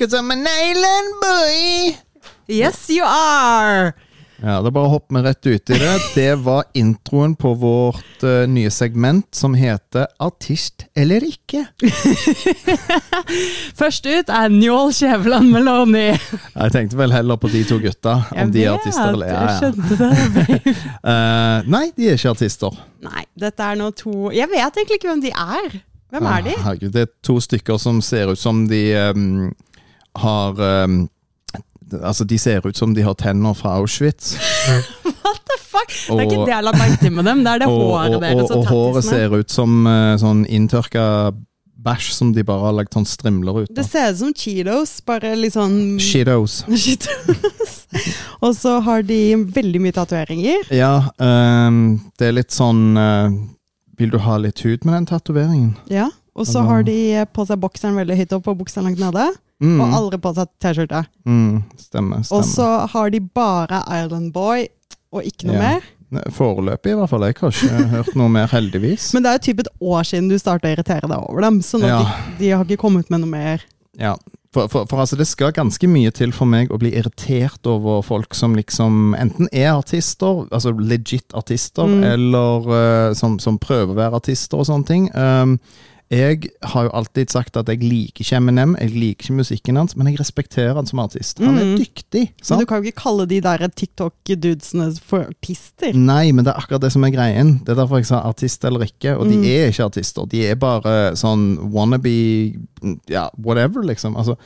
Cause I'm an island boy. Yes, you are! Ja, da bare hopper vi rett ut i det. Det var introen på vårt uh, nye segment som heter Artist eller ikke. Først ut er Njål Skjæveland Meloni. Jeg tenkte vel heller på de to gutta, om de er artister eller Jeg ja, ja. skjønte det. Eh, Nei, de er ikke artister. Nei, dette er nå to Jeg vet egentlig ikke hvem de er. Hvem er de? Ah, Herregud, det er to stykker som ser ut som de ehm, har um, Altså, de ser ut som de har tenner fra Auschwitz. What the fuck? Det er ikke det jeg la merke til med dem. Det er det og, håret og, deres og, og og håret ser ut som uh, sånn inntørka bæsj som de bare har lagt sånn strimler ut av. Det ser ut som Cheetos, bare litt sånn Cheetos. Cheetos. og så har de veldig mye tatoveringer. Ja, um, det er litt sånn uh, Vil du ha litt hud med den tatoveringen? Ja. Og så har de på seg bokseren veldig høyt opp og buksa langt nede. Mm, Og aldri på seg T-skjorte. mm, stemmer. Og så har de bare Island Boy og ikke noe Ja. mer. Foreløpig, i hvert fall. Jeg har ikke hørt noe mer, heldigvis. Men det er jo typ et år siden du starta å irritere deg over dem, så Ja. de, de har ikke kommet med noe mer. Ja, for, for, for altså det skal ganske mye til for meg å bli irritert over folk som liksom enten er artister, altså legit artister, Mm. eller uh, som, som prøver å være artister og sånne ting. Um, jeg har jo alltid sagt at jeg liker ikke Eminem, jeg liker ikke musikken hans, men jeg respekterer han som artist. Han er Mm. dyktig, Men du kan jo ikke kalle de der TikTok-dudesene for artister. Nei, men det er akkurat det som er greien. Det er derfor jeg sa artist eller ikke, og de Mm. er ikke artister. De er bare sånn wannabe Ja, whatever, liksom. Altså,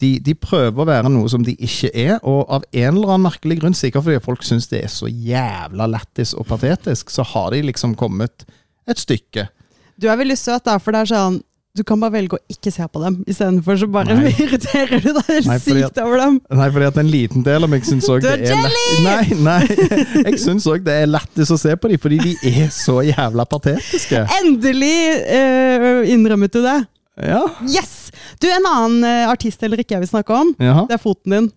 de, de prøver å være noe som de ikke er, og av en eller annen merkelig grunn, sikkert fordi folk syns det er så jævla lættis og patetisk, så har de liksom kommet et stykke. Du er veldig søt, da, for det er sånn du kan bare velge å ikke se på dem, istedenfor så bare Nei. irriterer du deg helt Nei, sykt over dem. Nei, fordi at en liten del av meg syns òg det er er lett- Nei, nei. Jeg syns òg det er lættis å se på dem, fordi de er så jævla patetiske. Endelig uh, innrømmet du det. Ja. Yes! Du, en annen eh, artist eller ikke jeg vil snakke om, Jaha. det er foten din.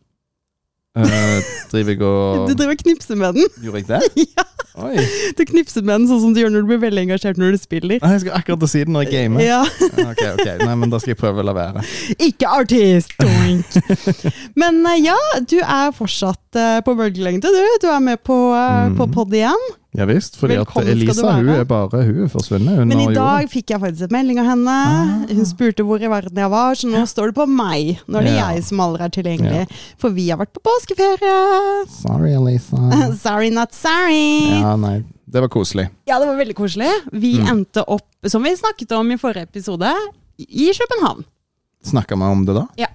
Eh, driver jeg og Du driver og knipser med den. Gjorde jeg det? Ja. Oi. Du knipser med den sånn som du gjør når du blir veldig engasjert når du spiller. Nei, Jeg skal akkurat si det når jeg gamer. Ja. Ok, ok. Nei, men da skal jeg prøve å la være. Ikke artist! Doink. Men eh, ja, du er fortsatt eh, på bølgelengde, du. Du er med på, uh, Mm. på pod igjen. Ja visst, fordi Velkommen at Elisa hun er bare hun er forsvunnet Men i dag dag fikk jeg faktisk en melding av henne. Ah. Hun spurte hvor i verden jeg var, så nå står det på meg. Nå er det Ja. jeg som aldri er tilgjengelig. For vi har vært på påskeferie. Sorry, Elisa. Sorry, not sorry. Ja. Ja, nei. Det var koselig. det var veldig koselig. Vi Mm. endte opp, som vi snakket om i forrige episode, i København. Snakka vi om det da? Ja.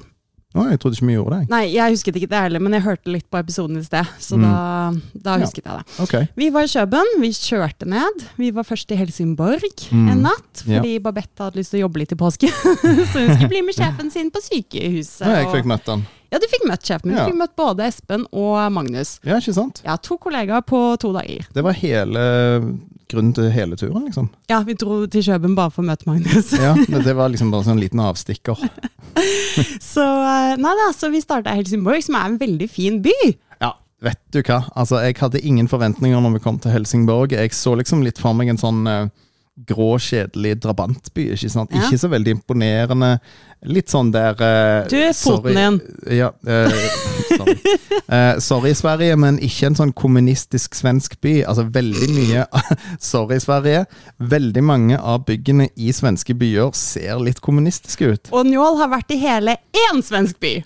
Å, jeg trodde ikke vi gjorde det. Nei, jeg husket ikke det heller, men jeg hørte litt på episoden i sted, så Mm. da, da Ja. husket jeg det. Okay. Vi var i Køben, vi kjørte ned. Vi var først i Helsingborg Mm. en natt, Ja. fordi Babette hadde lyst til å jobbe litt i påske. så hun skulle bli med sjefen sin på sykehuset. Ja, jeg fikk møtt han. Ja, du fikk møtt sjefen min. Ja. Du fikk møtt både Espen og Magnus. Ja, ikke sant? Ja, to kollegaer på to dager. Det var hele grunnen til hele turen, liksom. Ja, vi dro til Kjøben bare for å møte Magnus. Ja, men Det var liksom bare sånn liten avstikker. så eh, nei da, så vi starta i Helsingborg, som er en veldig fin by. Ja, vet du hva? Altså, Jeg hadde ingen forventninger når vi kom til Helsingborg. Jeg så liksom litt for meg en sånn eh, grå, kjedelig drabantby. Ikke sant? Ja. Ikke så veldig imponerende. Litt sånn der uh, Du, foten sorry. din. Ja, uh, sorry. Uh, sorry, Sverige, men ikke en sånn kommunistisk svensk by. Altså veldig mye Sorry, Sverige. Veldig mange av byggene i svenske byer ser litt kommunistiske ut. Og Njål har vært i hele én svensk by.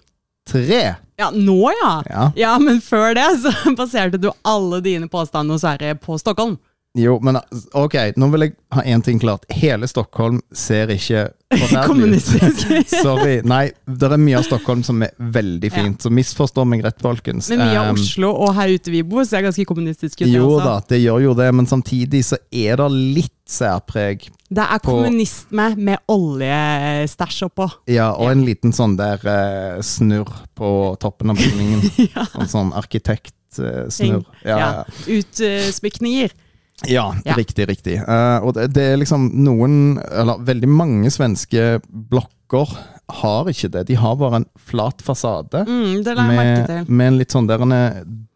Tre! Ja, nå ja. Ja. Ja, men før det så baserte du alle dine påstander hos Sverige på Stockholm. Jo, men ok, nå vil jeg ha én ting klart. Hele Stockholm ser ikke. Kommunistisk. Sorry. Nei, det er mye av Stockholm som er veldig fint, så misforstå meg rett, folkens. Men mye av Um, Oslo og her ute vi bor ser ganske kommunistisk ut. Jo da, det gjør jo det, men samtidig så er det litt særpreg. Det er kommunisme med oljestæsj oppå. Ja, og Ja. en liten sånn der uh, snurr på toppen av bygningen. Ja. En sånn arkitektsnurr. ja, ja. Utsmykninger. Ja, Ja. riktig, riktig. Uh, og det, det er liksom noen, eller veldig mange svenske blokker har ikke det. De har bare en flat fasade Mm, med, med en litt sånn der en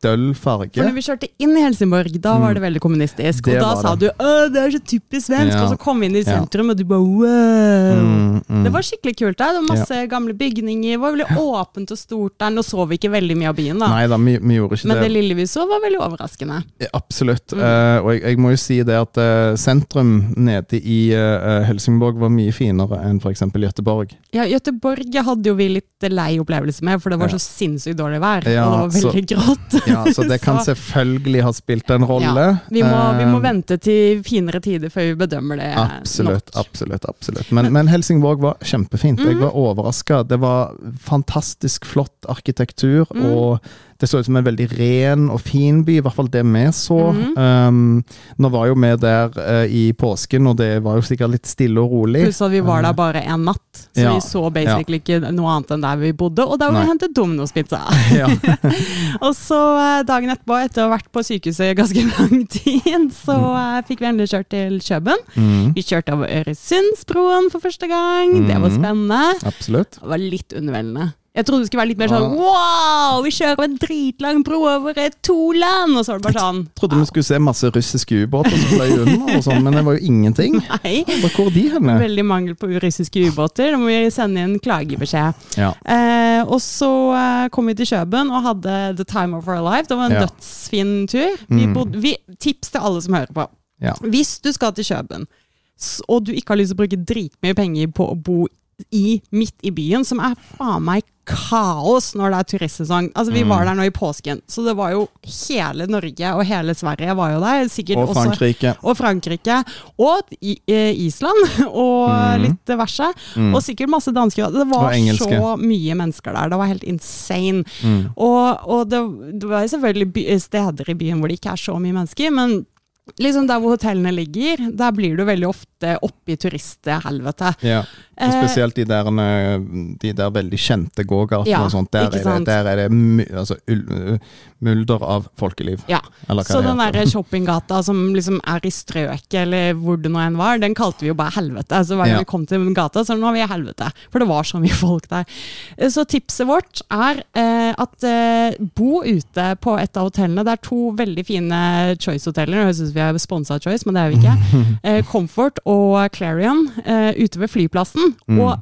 døll farge. For når vi kjørte inn i Helsingborg, da var det veldig kommunistisk. Det og da sa det. du 'Å, det er så typisk svensk', Ja. og så kom vi inn i Ja. sentrum, og du bare 'wow'. Mm, mm. Det var skikkelig kult der. Det var masse gamle bygninger, det var veldig åpent og stort der. Nå så vi ikke veldig mye av byen, da. Nei da, vi, vi gjorde ikke Men det det. lille vi så, var veldig overraskende. Ja, Absolutt. Uh, og jeg, jeg må jo si det at uh, sentrum nede i uh, Helsingborg var mye finere enn f.eks. Gøteborg. Ja, Gøteborg hadde jo vi litt lei opplevelse med, for det var Ja. så sinnssykt dårlig vær. Ja, og det var veldig grått. Ja, så det kan Så- selvfølgelig ha spilt en rolle. Ja, vi, må, vi må Eh, vente til finere tider før vi bedømmer det Absolutt, nok. absolutt. absolutt. Men, men Helsingborg var kjempefint. Jeg Mhm. var overraska. Det var fantastisk flott arkitektur, Mm. og det så ut som en veldig ren og fin by, i hvert fall det vi så. Mhm. Um, nå var jo vi der uh, i påsken, og det var jo sikkert litt stille og rolig. Pluss at vi var der bare en natt, så Ja, vi så basically ikke noe annet enn der vi bodde. Og der var vi hentet Dominospizza! Ja. og så eh, dagen etterpå, etter å ha vært på sykehuset i ganske lang tid, så uh, fikk vi endelig kjørt til Kjøben. Mm, Vi kjørte over Øresundsbroen for første gang. Det var Mhm. spennende. absolutt. Det var litt underveldende. Jeg trodde det skulle være litt mer sånn wow, vi kjører en dritlang bro over to land! Og så var det bare sånn Jeg Trodde vi skulle se masse russiske ubåter som fløy og sånn, men det var jo ingenting. Nei. Hvor hvor er de henne? Veldig mangel på russiske ubåter. Da må vi sende inn klagebeskjed. Ja. Eh, og så eh, kom vi til Kjøben og hadde The Time of Our Life. Det var en Ja. dødsfin tur. Vi Mm. bodde, vi, tips til alle som hører på. Ja. Hvis du skal til Kjøben, og du ikke har lyst til å bruke dritmye penger på å bo i, midt i byen, som er faen meg kaos når det er turistsesong. Altså, vi Mm. var der nå i påsken, så det var jo hele Norge og hele Sverige var jo der. Sikkert Og også Frankrike. og Frankrike, og i, eh, Island, og mm. litt diverse. Mm. Og sikkert masse dansker. Det var så mye mennesker der. Det var helt insane. Mm. Og, og det, det var selvfølgelig by, steder i byen hvor det ikke er så mye mennesker, men liksom der hvor hotellene ligger, der blir du veldig ofte oppi turisthelvete. Ja. Og Eh, spesielt de der, eh, de der veldig kjente gågatene Ja, og sånt. Der er det, der er det altså, mulder av folkeliv. Ja, Så den der shoppinggata som liksom er i strøket, eller hvor det nå enn var, den kalte vi jo bare helvete. Så hver gang Ja. vi kom til gata, så nå er vi i helvete. For det var så mye folk der. Eh, Så tipset vårt er eh, at eh, bo ute på et av hotellene. Det er to veldig fine Choice-hoteller. Jeg syns vi er sponsa av Choice, men det er vi ikke. Eh, Comfort og Clarion eh, ute ved flyplassen. Mm. Og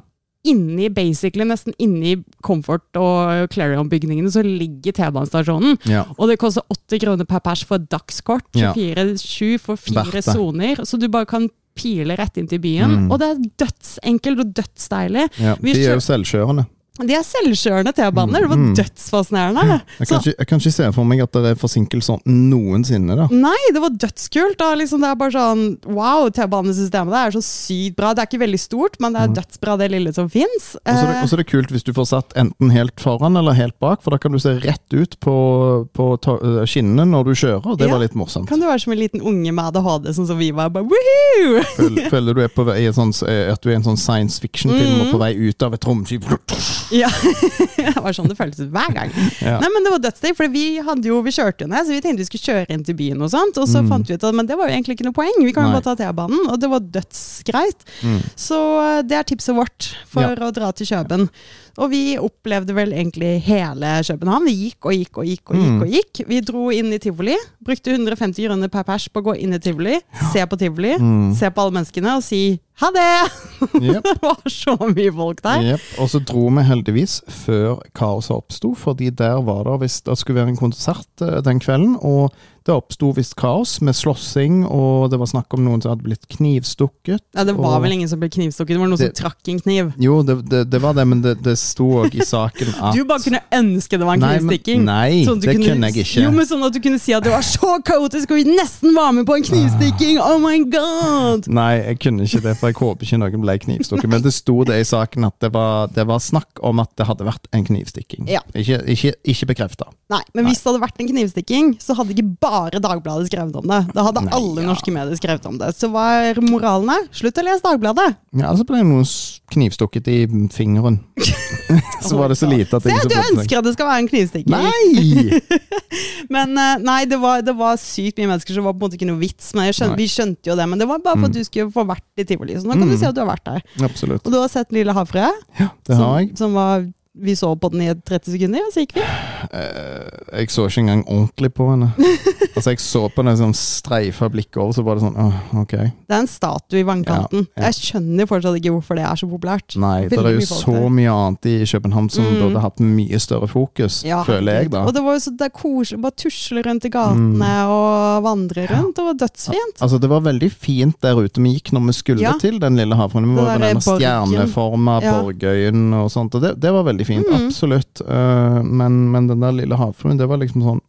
inni, basically, nesten inni Comfort og Clarion-bygningene, så ligger T-banestasjonen. Ja. Og det koster 80 kroner per pers for et dagskort. Ja. 24-7 for fire soner. Så du bare kan pile rett inn til byen. Mm. Og det er dødsenkelt og dødsdeilig. ja. De er jo selvkjørende. De er selvkjørende T-baner. Det var Mm. dødsfascinerende. Jeg Så- kan, ikke, jeg kan ikke se for meg at det er forsinkelser noensinne. da. Nei, det var dødskult. Da. Liksom, det er bare sånn Wow, T-banesystemet det er så sykt bra. Det er ikke veldig stort, men det er dødsbra, det lille som fins. Og så er det- og så er det kult hvis du får satt enten helt foran eller helt bak, for da kan du se rett ut på, på øh, skinnene når du kjører. og Det Ja. var litt morsomt. kan du være som en liten unge med ADHD, sånn som vi var. Bare, woohoo! Føler, føler du er på vei sånn, at du er en sånn science fiction-film Mm. og på vei ut av et romskip. Ja, det var sånn det føltes hver gang. Ja. Nei, men det var dødsdigg, for vi, hadde jo, vi kjørte jo ned, så vi tenkte vi skulle kjøre inn til byen og sånt, og så Mm. fant vi ut at men det var jo egentlig ikke noe poeng, vi kan jo bare ta T-banen, og det var dødsgreit. Mm. Så eh, det er tipset vårt for Ja. å dra til Kjøben. Og vi opplevde vel egentlig hele København. Vi gikk og gikk og gikk og gikk. Mm. og gikk. Vi dro inn i tivoli, brukte 150 kroner per pers på å gå inn i tivoli, se på tivoli, Mm. se på alle menneskene og si ha det! Yep. det var så mye folk der. Yep. Og så dro vi heldigvis før kaoset oppsto, fordi der var det hvis det skulle være en konsert eh, den kvelden. Og det oppsto visst kaos med slåssing, og det var snakk om noen som hadde blitt knivstukket. Ja, Det var og- vel ingen som ble knivstukket, det var noen Det- som trakk en kniv. Jo, det, det, det var det, men det, det sto òg i saken at Du bare kunne ønske det var en Nei, men- knivstikking. nei, Sånn det kunne jeg ikke. Jo, men Sånn at du kunne si at det var så kaotisk, og vi nesten var med på en knivstikking! Oh my god! Nei, jeg kunne ikke det, for jeg håper ikke noen ble knivstukket. Men det sto det i saken at det var, det var snakk om at det hadde vært en knivstikking. Ja. Ikke, ikke, ikke bekrefta. Nei, men hvis det hadde vært en knivstikking, så hadde ikke bare Dagbladet skrevet om det. Da hadde Nei, alle ja. norske medier skrevet om det. Så hva er moralen her? Slutt å lese Dagbladet! Ja, så ble noen knivstukket i fingeren. så var det så lite at Se, du ønsker at det skal være en knivstikking! Nei! Men eh, nei, det var, det var sykt mye mennesker, så det var på en måte ikke noe vits. Men skjønte, vi skjønte jo det, men det var bare for Mm. at du skulle få vært i tivoli. Så nå kan Mm. du si at du har vært der. Absolutt. Og du har sett Lille havfrue, Ja, det har jeg. som, som var vi så på den i 30 sekunder, og så gikk vi. Eh, jeg så ikke engang ordentlig på henne. altså Jeg så på henne sånn streifa blikket over, så var det sånn åh, ok. Det er en statue i vannkanten. Ja, ja. Jeg skjønner fortsatt ikke hvorfor det er så populært. Nei, det er jo mye så mye annet i København som Mm. burde hatt mye større fokus, Ja, føler jeg, da. Og det var jo så det er koselig, bare tusle rundt i gatene og vandre rundt. Det var dødsfint. Altså Det var veldig fint der ute vi gikk når vi skulle til den lille havfruen. Vi var på den denne stjerneforma borgøyen og sånt, og det, det var veldig fint. mm. Absolutt. Uh, men, men den der lille havfruen, det var liksom sånn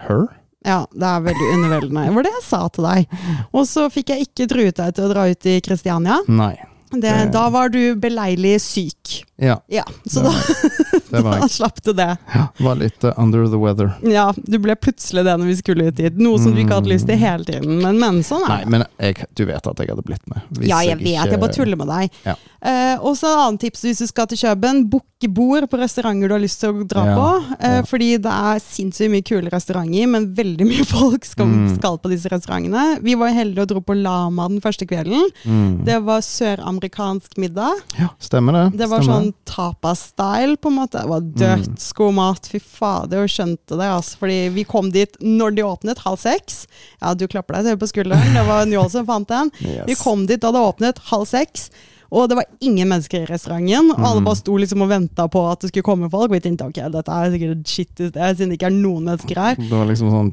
Her? Ja, det er veldig underveldende. Det var det jeg sa til deg. Og så fikk jeg ikke truet deg til å dra ut i Kristiania. Nei. Det, Det- da var du beleilig syk. Ja, Ja, så det da, var, det var da slapp du det. Ja, var litt uh, under the weather. Ja, du ble plutselig det når vi skulle ut dit. Noe som du ikke hadde lyst til hele tiden. Men, men sånn Nei, er det. men jeg, du vet at jeg hadde blitt med. Ja, jeg vet. ikke- Jeg bare tuller med deg. Ja. Eh, og så et annet tips hvis du skal til Kjøben. Booke bord på restauranter du har lyst til å dra Ja, på. Eh, ja. Fordi det er sinnssykt mye kule restauranter, men veldig mye folk skal, Mm. skal på disse restaurantene. Vi var heldige og dro på Lama den første kvelden. Mm. Det var søramerikansk middag. Ja, stemmer det. Det var stemmer sånn tapas-style, på en måte. Det var dødsgod mat. Fy fader, jeg skjønte det, altså. Fordi vi kom dit når de åpnet, halv seks. Ja, du klapper deg selv på skulderen. Det var Njål som fant den. Yes. Vi kom dit da det åpnet, halv seks. Og det var ingen mennesker i restauranten. Og Mm. alle bare sto liksom og venta på at det skulle komme folk. Og vi tenkte ok, dette er sikkert et skittig sted, siden det ikke er noen mennesker her. Det var liksom sånn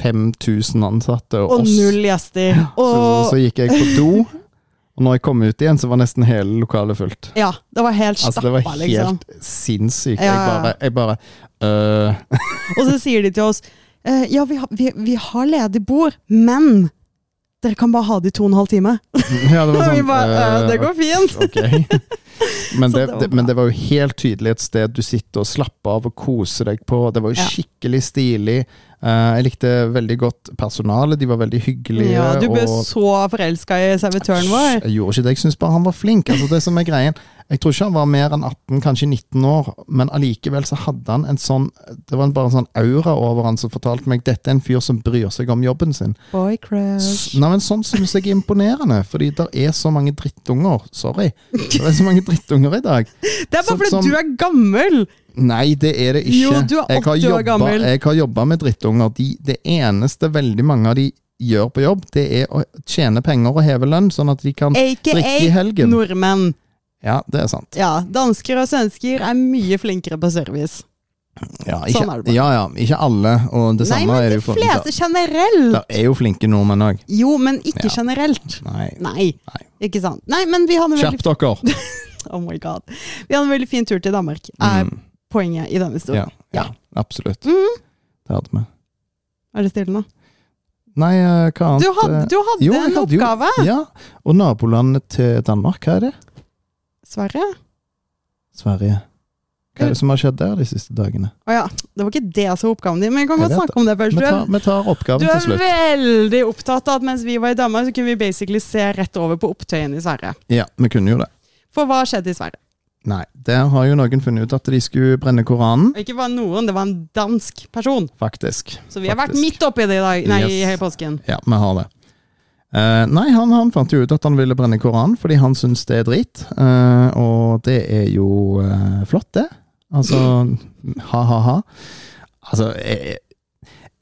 5000 ansatte og, Og oss. null gjester. Så, Og så gikk jeg på do, og når jeg kom ut igjen, så var nesten hele lokalet fullt. ja, det var helt Altså, stappa, det var helt liksom. sinnssykt. Ja, ja, Jeg bare, jeg bare øh, Og så sier de til oss eh, ja, vi har, vi, vi har ledig bord, men dere kan bare ha det i to og en halv time. Ja, det var sånn bare, øh, «Eh, det går fint. Okay. Men det, det men det var jo helt tydelig et sted du sitter og slapper av og koser deg på. Det var jo Ja. skikkelig stilig. Eh, jeg likte veldig godt personalet, de var veldig hyggelige. Ja, du ble og så forelska i servitøren vår. Jeg gjorde ikke det, jeg syns bare han var flink. Altså det som er greien Jeg tror ikke han var mer enn 18, kanskje 19 år, men allikevel så hadde han en sånn Det var bare en sånn aura over han som fortalte meg dette er en fyr som bryr seg om jobben sin. Boy crush. Nei, men Sånn syns jeg er imponerende, fordi det er så mange drittunger. Sorry. Det er så mange drittunger i dag. Det er bare fordi som- du er gammel! Nei, det er det ikke. Jo, du er Jeg har 80 år gammel. Jeg har jobba med drittunger. De, det eneste veldig mange av de gjør på jobb, det er å tjene penger og heve lønn, sånn at de kan drikke i AKA helgen. nordmenn. Ja, det er sant. Ja, dansker og svensker er mye flinkere på service. Ja, ikke, Sånn er det bare. ja, ja, ikke alle, og det Nei, samme men er det de jo for fleste Det generelt! er jo flinke nordmenn òg. Jo, men ikke Ja. generelt. Nei. Nei, Nei. ikke sant. Nei, men vi hadde Kjapp veldig dere! Oh my god. Vi hadde en veldig fin tur til Danmark, er Mm. poenget i denne Ja, historien. ja, absolutt. Mm. Det hadde vi. Er det stille nå? Nei, eh, hva annet? Du hadde, eh, du hadde jo, en hadde jo- oppgave! Ja, og nabolandet til Danmark, hva er det? Sverige? Sverige. Hva er det som har skjedd der de siste dagene? Å ja, det var ikke det som var oppgaven din, men vi kan godt snakke om det først. Vi tar, vi tar oppgaven du er veldig opptatt av at mens vi var i Danmark, så kunne vi basically se rett over på opptøyen i Sverige. Ja, vi kunne jo det. For hva skjedde i Sverige? Nei, der har jo noen funnet ut at de skulle brenne Koranen, Og Ikke bare noen, det var en dansk person. faktisk. Så vi har vært midt oppi det i dag, nei, i Yes. hele påsken. Ja, vi har det. Eh, nei, han, han fant jo ut at han ville brenne Koranen fordi han syns det er drit. Uh, og det er jo uh, flott, det. Altså ha-ha-ha. Altså, jeg,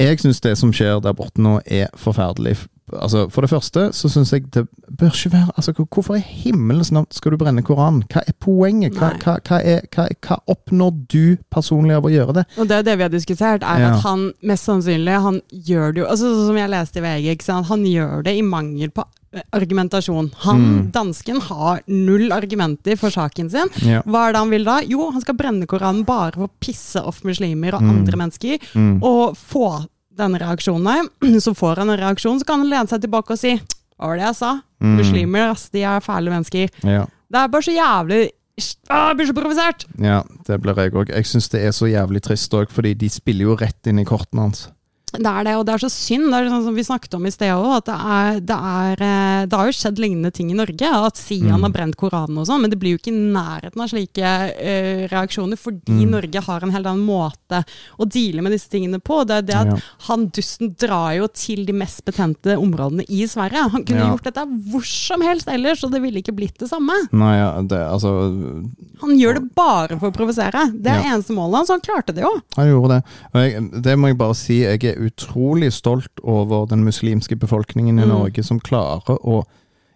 jeg syns det som skjer der borte nå, er forferdelig. Altså, For det første så syns jeg det bør ikke være altså, Hvorfor i himmelens navn skal du brenne Koranen? Hva er poenget? Hva, hva, hva, er, hva, oppnår du personlig av å gjøre det? Og det er det vi har diskutert, er Ja. at han mest sannsynlig han gjør det jo altså Sånn som jeg leste i VG, han gjør det i mangel på eh, argumentasjon. Han, Mm. Dansken har null argumenter for saken sin. Ja. Hva er det han vil da? Jo, han skal brenne Koranen bare for å pisse off muslimer og Mm. andre mennesker. Mm. Og få denne reaksjonen. Så får han en reaksjon, så kan han lene seg tilbake og si Hva var det jeg sa? Mm. Muslimer, ass, de er fæle mennesker. Ja. Det er bare så jævlig Ah, blir så provosert! Ja, det blir jeg òg. Jeg syns det er så jævlig trist òg, fordi de spiller jo rett inn i kortene hans. Det er det, og det er så synd. Det er sånn som vi snakket om i sted òg, at det, er, det, er, eh, det har jo skjedd lignende ting i Norge. At Sian Mm. har brent Koranen og sånn, men det blir jo ikke i nærheten av slike uh, reaksjoner, fordi Mm. Norge har en helt annen måte å deale med disse tingene på. Det er det at Ja. han dusten drar jo til de mest betente områdene i Sverige. Han kunne Ja. gjort dette hvor som helst ellers, og det ville ikke blitt det samme. Nei, ja, det, altså Han gjør det bare for å provosere. Det er eneste målet hans, han klarte det jo. Han gjorde det. Jeg, det må jeg bare si, jeg er utrolig stolt over den muslimske befolkningen i Mm. Norge som klarer å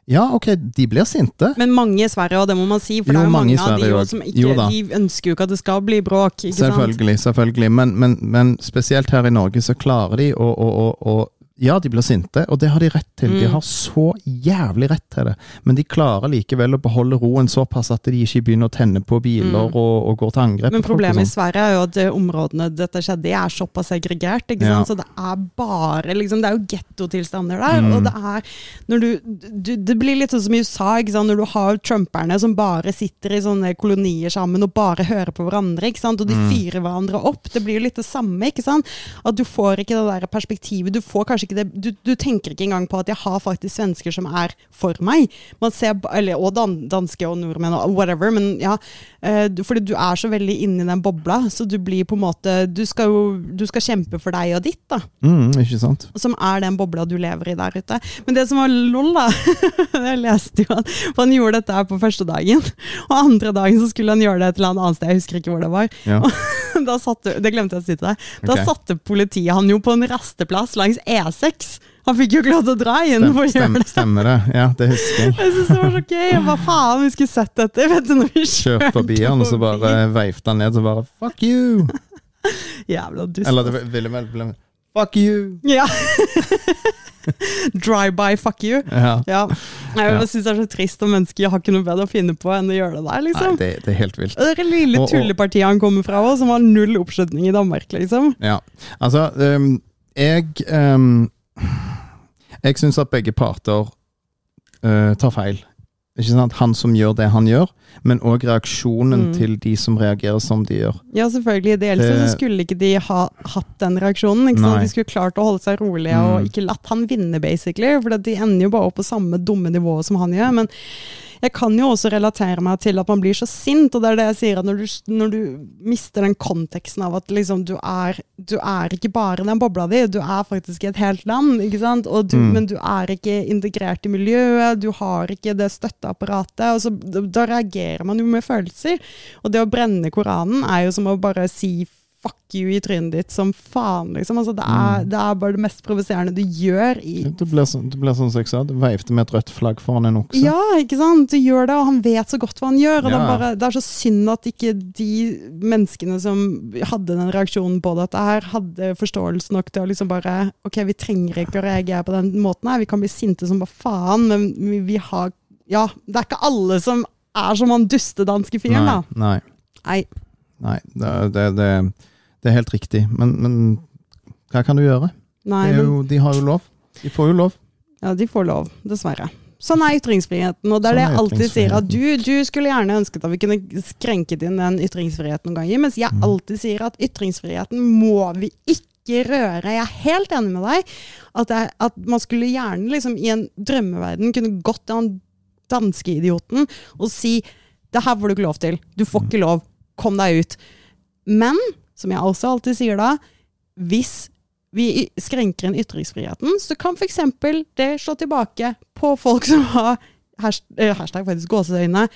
Ja, ok, de blir sinte. Men mange i Sverige, og det må man si, for Jo, det er jo mange mange, av de også. som ikke jo, De ønsker jo ikke at det skal bli bråk. ikke sant? Selvfølgelig, selvfølgelig. Men, men, men spesielt her i Norge så klarer de å, å, å, å Ja, de blir sinte, og det har de rett til. De Mm. har så jævlig rett til det. Men de klarer likevel å beholde roen såpass at de ikke begynner å tenne på biler Mm. og, og går til angrep. Men problemet i sånn. Sverige er jo at eh, områdene dette skjedde i, er såpass segregert. ikke Ja. sant? Så det er bare liksom, Det er jo gettotilstander der. Mm. Og det er når du, du Det blir litt sånn som i USA, ikke sant? når du har trumperne som bare sitter i sånne kolonier sammen og bare hører på hverandre, ikke sant? og de Mm. fyrer hverandre opp. Det blir jo litt det samme. ikke sant? At du får ikke det der perspektivet. Du får kanskje ikke det du, du tenker ikke engang på at jeg har faktisk svensker som er for meg. Man ser, eller, og dan, danske og nordmenn og whatever, men ja. Eh, fordi du er så veldig inni den bobla, så du blir på en måte Du skal jo du skal kjempe for deg og ditt, da. Mm, ikke sant? Som er den bobla du lever i der ute. Men det som var lol, da Jeg leste jo at han gjorde dette her på første dagen, og andre dagen så skulle han gjøre det et eller annet sted, jeg husker ikke hvor det var. Ja. Da satte, det glemte jeg å si til deg. Da okay. satte politiet han jo på en rasteplass langs E6. Han fikk jo ikke lov til å dra igjen. Stem, gjøre stem, det. stemmer det. Ja, det husker jeg. Jeg synes det var så gøy. Hva faen, vi skulle sett dette. Vet du, når vi Kjørt forbi han, og så bare veifte han ned, så bare Fuck you! Jævla dust. Eller det ville vel bli Fuck you! Ja. Drive-by, fuck you. Ja. Ja. Jeg Ja. synes det er så trist, og mennesker har ikke noe bedre å finne på enn å gjøre det der, Nei, liksom. det, det er helt vilt. Og det lille tullepartiet han kommer fra også, som har null oppslutning i Danmark, liksom. Ja. Altså, ehm, jeg um, Jeg syns at begge parter uh, tar feil. Ikke sant? Han som gjør det han gjør, men òg reaksjonen Mm. til de som reagerer som de gjør. Ja, selvfølgelig. Ideelt det... så skulle ikke de ha hatt den reaksjonen. Ikke sant? Nei. De skulle klart å holde seg rolige Mm. og ikke latt han vinne, basically. For de ender jo bare opp på samme dumme nivå som han gjør. Men jeg kan jo også relatere meg til at man blir så sint, og det er det jeg sier, at når du, når du mister den konteksten av at liksom du er, du er ikke bare den bobla di, du er faktisk i et helt land, ikke sant? Og du, Mm. men du er ikke integrert i miljøet, du har ikke det støtteapparatet, og så da, da reagerer man jo med følelser. Og det å brenne Koranen er jo som å bare si fuck you i trynet ditt som faen, liksom. Altså, det, er, Mm. det er bare det mest provoserende du gjør i Det blir, sånn, det blir sånn som jeg sa, du veifte med et rødt flagg foran en okse. Ja, ikke sant? Du gjør det, og han vet så godt hva han gjør. og det, er bare, det er så synd at ikke de menneskene som hadde den reaksjonen på dette her, hadde forståelse nok til å liksom bare Ok, vi trenger ikke å reagere på den måten her, vi kan bli sinte som bare faen, men vi, vi har Ja, det er ikke alle som er som han dustedanske fyren, nei, da. nei, Nei. nei. Det, det, det, det er helt riktig. Men, men hva kan du gjøre? nei Det men, jo, de har jo lov. De får jo lov. ja, de får lov, dessverre. Sånn er ytringsfriheten, og det er det Sånn er jeg alltid sier. At du, du skulle gjerne ønsket at vi kunne skrenket inn den ytringsfriheten noen ganger, mens jeg Mm. alltid sier at ytringsfriheten må vi ikke røre. Jeg er helt enig med deg. At, jeg, at man skulle gjerne liksom, i en drømmeverden kunne gått til han danske idioten og si det her får du ikke lov til. Du får ikke lov. Kom deg ut. Men, som jeg også alltid sier da, hvis vi skrenker inn ytringsfriheten, så kan f.eks. det slå tilbake på folk som har hasht- eh, hashtag faktisk gåseøyne,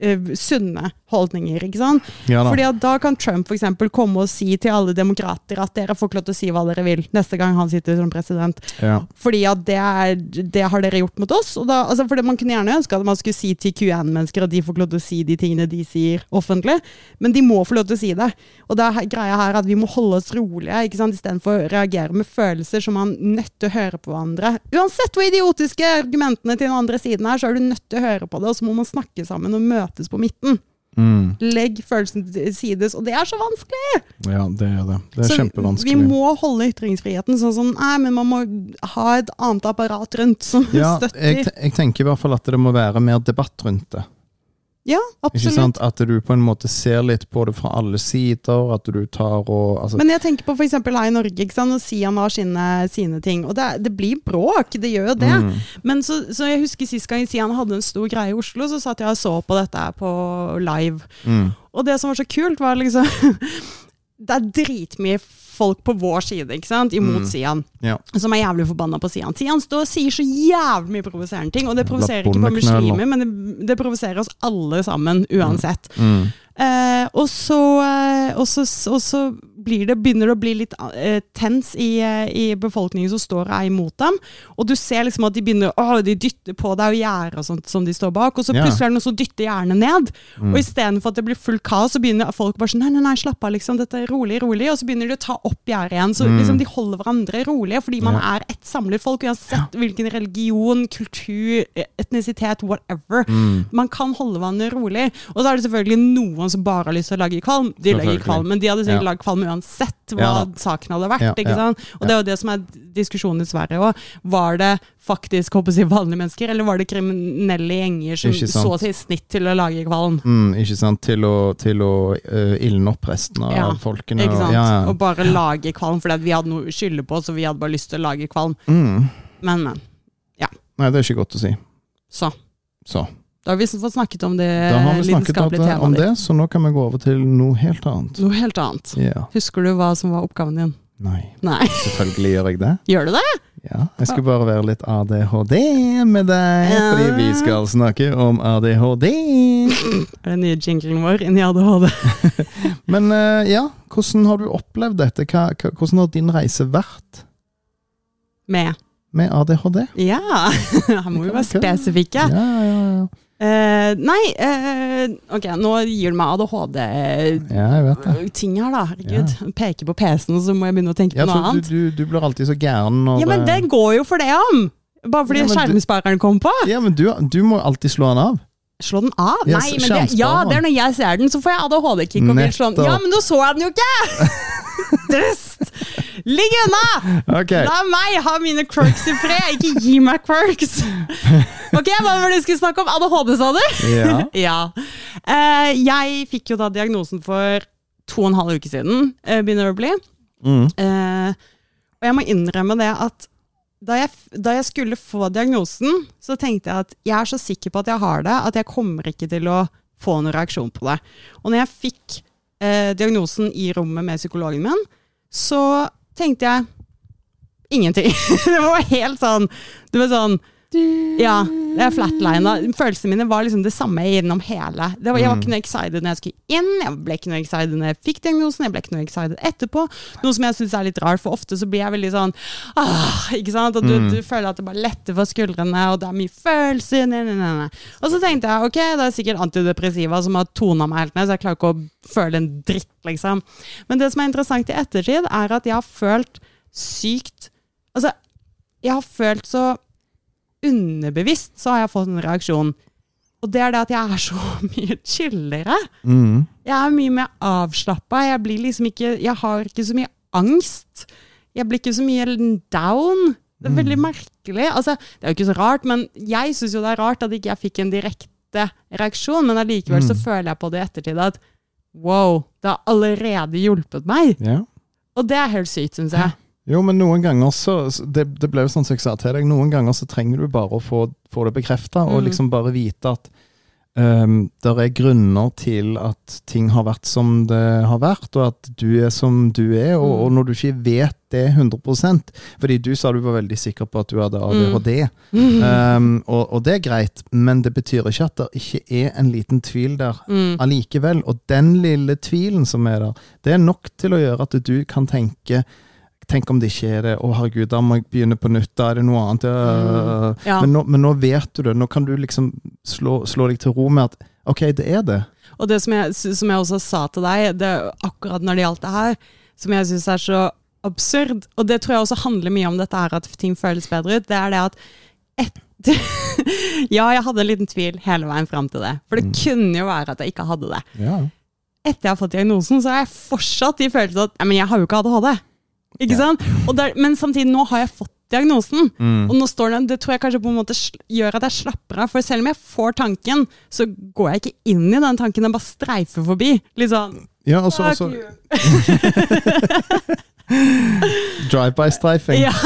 eh, sunne holdninger. ikke sant? Ja da. Fordi at Da kan Trump for eksempel komme og si til alle demokrater at dere får ikke lov til å si hva dere vil neste gang han sitter som president. ja. Fordi at det, er, det har dere gjort mot oss. Og da, altså fordi Man kunne gjerne ønske at man skulle si til QN-mennesker at de får lov til å si de tingene de sier offentlig, men de må få lov til å si det. Og det er greia her at vi må holde oss rolige ikke sant? istedenfor å reagere med følelser som man er nødt til å høre på hverandre. Uansett hvor idiotiske argumentene til den andre siden er, så er du nødt til å høre på det, og så må man snakke sammen og møtes på midten. Mm. Legg følelsen til sides, og det er så vanskelig! ja, det er det. Det er Så kjempevanskelig. Vi må holde ytringsfriheten sånn som Nei, men man må ha et annet apparat rundt som Ja, støtter. jeg, jeg tenker i hvert fall at det må være mer debatt rundt det. Ja, absolutt. sant? At du på en måte ser litt på det fra alle sider. At du tar og altså, Men jeg tenker på f.eks. her i Norge, ikke sant? og Sian har sine, sine ting. Og det, det blir bråk, det gjør det. Mm. Men så, så jeg husker sist gang Sian hadde en stor greie i Oslo, så satt jeg og så på dette på live. mm, Og det som var så kult, var liksom Det er dritmye folk på vår side, ikke sant, imot Mm. Sian. ja. Som er jævlig forbanna på Sian. Sian står og sier så jævlig mye provoserende ting, og det provoserer ikke bare muslimer, men det, det provoserer oss alle sammen, uansett. Mm. Eh, og, så, eh, og, så, og så blir det, begynner det å bli litt uh, tens i, uh, i befolkningen som står og er imot dem. Og du ser liksom at de begynner å, de dytter på deg og gjerder og sånt som de står bak. Og så Ja. plutselig er det noen som dytter gjerdene ned. Mm. Og istedenfor at det blir fullt kaos, så begynner folk bare sånn Nei, nei, nei, slapp av, liksom. Dette er rolig, rolig. Og så begynner de å ta opp gjerdet igjen. Så Mm. liksom de holder hverandre rolige, fordi man Ja. er ett samlet folk, uansett hvilken religion, kultur, etnisitet, whatever. Mm. Man kan holde hverandre rolig. Og så er det selvfølgelig noen som bare har lyst til å lage kvalm. De lager kvalm, men de hadde sikkert Ja. lagd kvalm uansett hva Ja saken hadde vært. Ja, ikke ja, sant? Og det er jo det som er diskusjonen i Sverige òg. Var det faktisk håper jeg, vanlige mennesker, eller var det kriminelle gjenger som så til snitt til å lage kvalm? Mm, ikke sant? Til å, til å uh, ildne opp resten av Ja, folkene. Ikke og- sant? Ja, ja. Og bare lage kvalm fordi vi hadde noe å skylde på, så vi hadde bare lyst til å lage kvalm. Mm. Men, men. Nei, det er ikke godt å si. Så. Så. Da har vi fått snakket om det Da har vi snakket om, om det, ditt. så nå kan vi gå over til noe helt annet. Noe helt annet. Yeah. Husker du hva som var oppgaven din? Nei, Nei. selvfølgelig gjør jeg det. Gjør du det? Ja, Jeg skulle bare være litt ADHD med deg, fordi vi skal snakke om ADHD. Er det nye jinglen vår inni ADHD? Men eh, ja, hvordan har du opplevd dette? Hva, hvordan har din reise vært Med med ADHD? Ja! Her må vi være spesifikke. Ja, ja, ja. Eh, nei, uh, ok, nå gir du meg ADHD-ting ja her, da. Herregud. Peker på PC-en, så må jeg begynne å tenke Ja, på noe annet. du, du, blir alltid så gæren når Ja, men det går jo for det om! Bare fordi Ja, skjermspareren kom på. Ja, men du, du må alltid slå den av. Slå den av? Ja, Nei, men det, ja, det er når jeg ser den, så får jeg ADHD-kick og vil slå den. Ja, men nå så jeg den jo ikke! Dust! Ligg unna! Okay. La meg ha mine quirks i fred, ikke gi meg quirks! Ok, Hva var det du skulle snakke om? ADHD, sa du? ja. Ja. Uh, jeg fikk jo da diagnosen for to og en halv uke siden, uh, begynner det å bli. Mm. Uh, og jeg må innrømme det at da jeg, da jeg skulle få diagnosen, så tenkte jeg at jeg er så sikker på at jeg har det, at jeg kommer ikke til å få noen reaksjon på det. Og når jeg fikk eh, diagnosen i rommet med psykologen min, så tenkte jeg ingenting. det var helt sånn Det var sånn ja, det er flatlina. Følelsene mine var liksom det samme gjennom hele. Det var, jeg var ikke noe excited når jeg skulle inn, jeg ble ikke noe excited når jeg fikk diagnosen, jeg ble ikke noe excited etterpå. Noe som jeg syns er litt rart, for ofte så blir jeg veldig sånn ah, ikke sant? Og du, Mm. du føler at det bare letter for skuldrene, og det er mye følelser. ne, ne, ne. Og så tenkte jeg ok, det er sikkert antidepressiva som har tona meg helt ned, så jeg klarer ikke å føle en dritt, liksom. Men det som er interessant i ettertid, er at jeg har følt sykt Altså, jeg har følt så underbevisst så har jeg fått en reaksjon. Og det er det at jeg er så mye chillere. Mm. Jeg er mye mer avslappa. Jeg blir liksom ikke Jeg har ikke så mye angst. Jeg blir ikke så mye down. Det er veldig merkelig. Altså, det er jo ikke så rart, men jeg syns jo det er rart at ikke jeg fikk en direkte reaksjon, men allikevel så Mm. føler jeg på det i ettertid at wow, det har allerede hjulpet meg. Ja. Og det er helt sykt, syns jeg. Jo, men noen ganger så det, det ble jo sånn som jeg sa til deg, noen ganger så trenger du bare å få, få det bekrefta, og Mm. liksom bare vite at um, det er grunner til at ting har vært som det har vært, og at du er som du er, og, Mm. og når du ikke vet det 100% Fordi du sa du var veldig sikker på at du hadde ADHD, um, og, og det er greit, men det betyr ikke at det ikke er en liten tvil der Mm. allikevel. Og den lille tvilen som er der, det er nok til å gjøre at du kan tenke Tenk om det ikke er det. Å, herregud, da må jeg begynne på nytt. Da er det noe annet. Mm. Ja. Men, nå, men nå vet du det. Nå kan du liksom slå, slå deg til ro med at ok, det er det. Og det som jeg, som jeg også sa til deg, det, akkurat når det gjaldt det her, som jeg syns er så absurd, og det tror jeg også handler mye om dette her, at ting føles bedre ut, det er det at etter Ja, jeg hadde en liten tvil hele veien fram til det. For det Mm. kunne jo være at jeg ikke hadde det. Ja. Etter jeg har fått diagnosen, så har jeg fortsatt de følelsene at men jeg har jo ikke ADHD. Ikke sant? Der, men samtidig, nå har jeg fått diagnosen. Mm. Og nå står den, det tror jeg kanskje på en måte gjør at jeg slapper av. For selv om jeg får tanken, så går jeg ikke inn i den tanken, den bare streifer forbi. Litt sånn Ja, og så «Fuck også you». drive-by-strifing. Ja.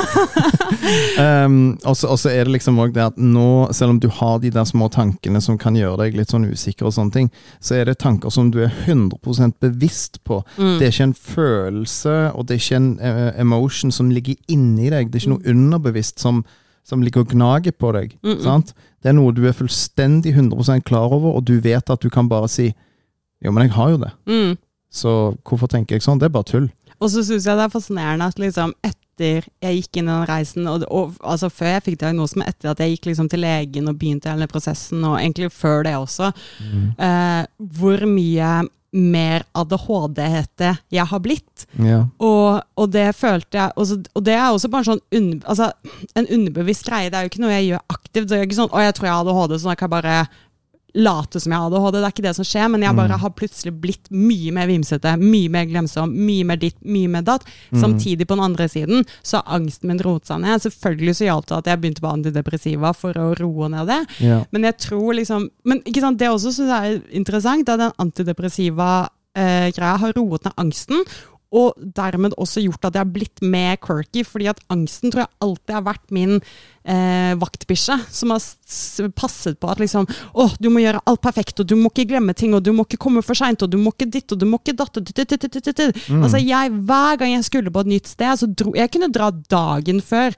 Um, og så er det liksom også det at nå, selv om du har de der små tankene som kan gjøre deg litt sånn usikker, og sånne ting, så er det tanker som du er 100% bevisst på. Mm. Det er ikke en følelse, og det er ikke en uh, emotion som ligger inni deg. Det er ikke noe underbevisst som, som ligger og gnager på deg. Mm. Sant? Det er noe du er fullstendig 100% klar over, og du vet at du kan bare si Jo, men jeg har jo det. Mm. Så hvorfor tenker jeg sånn? Det er bare tull. Og så syns jeg det er fascinerende at liksom etter jeg gikk inn i den reisen, og, og altså før jeg fikk diagnosen, men etter at jeg gikk liksom til legen og begynte hele prosessen, og egentlig før det også, eh, hvor mye mer ADHD-hete jeg har blitt. Ja. Og, og det følte jeg også, Og det er også bare sånn un, altså, en underbevisst greie. Det er jo ikke noe jeg gjør aktivt. Det er ikke sånn 'Å, jeg tror jeg har ADHD', så da kan jeg bare late som jeg har ADHD. Det er ikke det som skjer, men jeg bare har plutselig blitt mye mer vimsete, mye mer glemsom, mye mer ditt, mye mer datt. Samtidig, på den andre siden, så har angsten min roet seg ned. Selvfølgelig så hjalp det at jeg begynte på antidepressiva for å roe ned det. Ja. Men jeg tror liksom Men ikke sant, det også syns jeg er interessant, at den antidepressiva eh, greia har roet ned angsten. Og dermed også gjort at jeg har blitt mer quirky, fordi at angsten tror jeg alltid har vært min eh, vaktbikkje, som har passet på at liksom Å, du må gjøre alt perfekt, og du må ikke glemme ting, og du må ikke komme for seint, og du må ikke ditt, og du må ikke datt, ditt. Altså, jeg, hver gang jeg skulle på et nytt sted, så dro Jeg kunne dra dagen før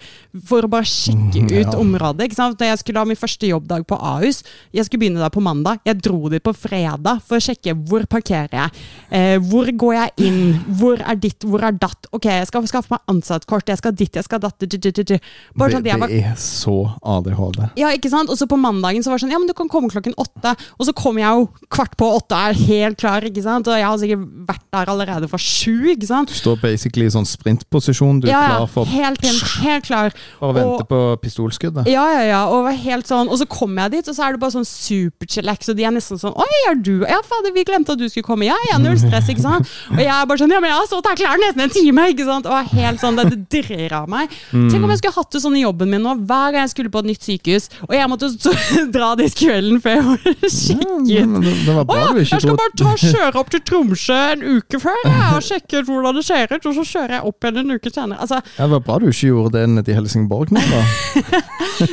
for å bare sjekke ut ja. området. ikke sant? Da jeg skulle ha min første jobbdag på Ahus, jeg skulle begynne der på mandag, jeg dro dit på fredag for å sjekke hvor parkerer jeg, eh, hvor går jeg inn, hvor er ditt, hvor er datt, ok, jeg skal skaffe meg ansattkort, jeg skal ditt, jeg skal datt, bare sånn at jeg var det er så ADHD. ja, ikke sant? Og så på mandagen så var det sånn, ja, men du kan komme klokken åtte. Og så kom jeg jo kvart på åtte, er helt klar, ikke sant? Og jeg har sikkert vært der allerede fra sju, ikke sant? Du står basically i sånn sprintposisjon. Du er ja, klar for helt, helt, helt klar. bare vente og- på pistolskuddet. Ja, ja, ja, og var helt sånn, og så kom jeg dit, og så er det bare sånn superchillax, og de er nesten sånn, oi, er du, ja, fader, vi glemte at du skulle komme, ja, ja, null stress, ikke sant? Og jeg er bare sånn, ja, men jeg har stått her klar nesten en time, ikke sant? Og er helt sånn, det drer av meg. Tenk om jeg skulle hatt det sånn i jobben min nå, hver gang jeg skulle på et nytt sykehus, og jeg måtte så, dra dit kvelden før jeg var sjekket. Å ja, jeg skal bare ta kjøre opp til Tromsø en uke før, ja, og sjekke ut hvordan det ser ut, og så kjører jeg opp igjen en uke senere. Altså, Det var bra du ikke gjorde det nede i Helsingborg nå, da.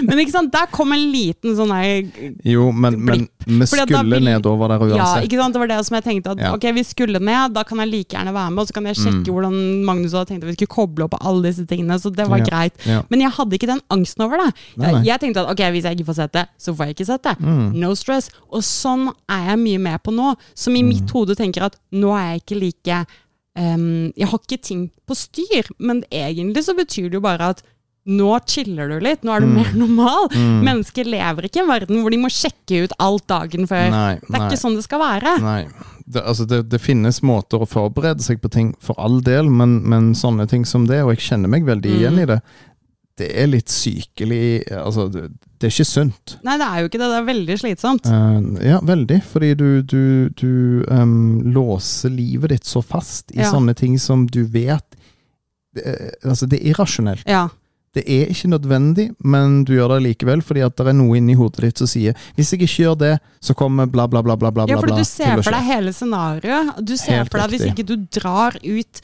men ikke sant, der kom en liten sånn her Jo, men, men vi skulle vil- nedover der Ja, ikke sant? Det var det som jeg tenkte. At Ja. ok, vi skulle ned, da kan jeg like gjerne være med. Og så kan jeg sjekke hvordan Magnus hadde tenkt at vi skulle koble opp alle disse tingene. Så det var Ja, greit. ja. Men jeg hadde ikke den angsten over det. Nei, nei. Jeg tenkte at ok, hvis jeg ikke får sett det, så får jeg ikke sett det. No stress. Og sånn er jeg mye med på nå. Som i mitt hode tenker at nå er jeg ikke like um, Jeg har ikke ting på styr, men egentlig så betyr det jo bare at nå chiller du litt, nå er du mer normal. Mennesker lever ikke i en verden hvor de må sjekke ut alt dagen før. Nei, Det er nei. ikke sånn det skal være. Nei. Det, altså det, det finnes måter å forberede seg på ting, for all del, men, men sånne ting som det, og jeg kjenner meg veldig igjen Mm. i det, det er litt sykelig Altså, det, det er ikke sunt. Nei, det er jo ikke det. Det er veldig slitsomt. Uh, ja, veldig. Fordi du, du, du um, låser livet ditt så fast i Ja. sånne ting som du vet er- Altså, det er irrasjonelt. Ja. Det er ikke nødvendig, men du gjør det likevel fordi at det er noe inni hodet ditt som sier hvis jeg ikke gjør det, så kommer bla, bla, bla, bla, bla, ja, for du ser for deg hele scenarioet. Du ser Helt for deg hvis ikke du drar ut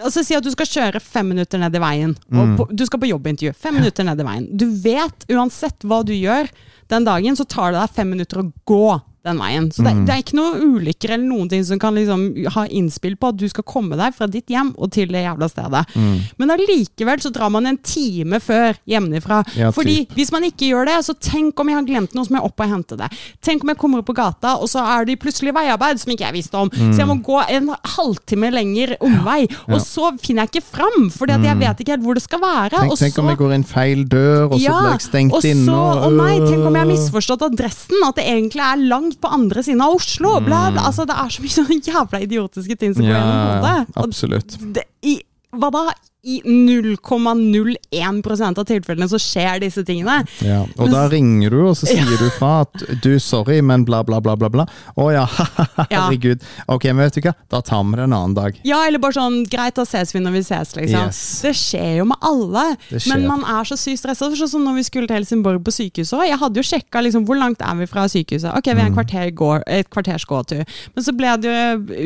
Altså Si at du skal kjøre fem minutter ned i veien. Mm. På, du skal på jobbintervju. Fem minutter ned i veien. Du vet uansett hva du gjør den dagen, så tar det deg fem minutter å gå den veien. Så det, Mm. det er ikke noen ulykker eller noen ting som kan liksom ha innspill på at du skal komme deg fra ditt hjem og til det jævla stedet. Mm. Men allikevel så drar man en time før hjemmefra. Ja, Fordi hvis man ikke gjør det, så tenk om jeg har glemt noe, så må jeg opp og hente det. Tenk om jeg kommer opp på gata, og så er det plutselig veiarbeid som ikke jeg visste om. Så jeg må gå en halvtime lenger omvei. Og så finner jeg ikke fram, at jeg vet ikke helt hvor det skal være. Tenk, og tenk så, om jeg går inn feil dør, og så ja, blir jeg stengt og inne. og, å nei, tenk om jeg har øh. misforstått adressen, at det egentlig er langt på andre siden av Oslo. Bla, bla. Altså, det er så mye sånne jævla idiotiske ting som går Ja, gjennom hodet. Absolutt. det, i, hva da? I 0,01% av tilfellene så skjer disse tingene. Ja, og da ringer du, og så sier du fra at du, sorry, men bla, bla, bla, bla. bla. Å ja, herregud. Ok, men vet du hva, da tar vi det en annen dag. Ja, eller bare sånn greit, da ses vi når vi ses, liksom. Yes. Det skjer jo med alle. Men man er så sykt stressa. Sånn som når vi skulle til Helsingborg på sykehuset òg. Jeg hadde jo sjekka liksom, hvor langt er vi fra sykehuset. Ok, vi er en Mm. kvarter går, et kvarters gåtur. Men så ble det jo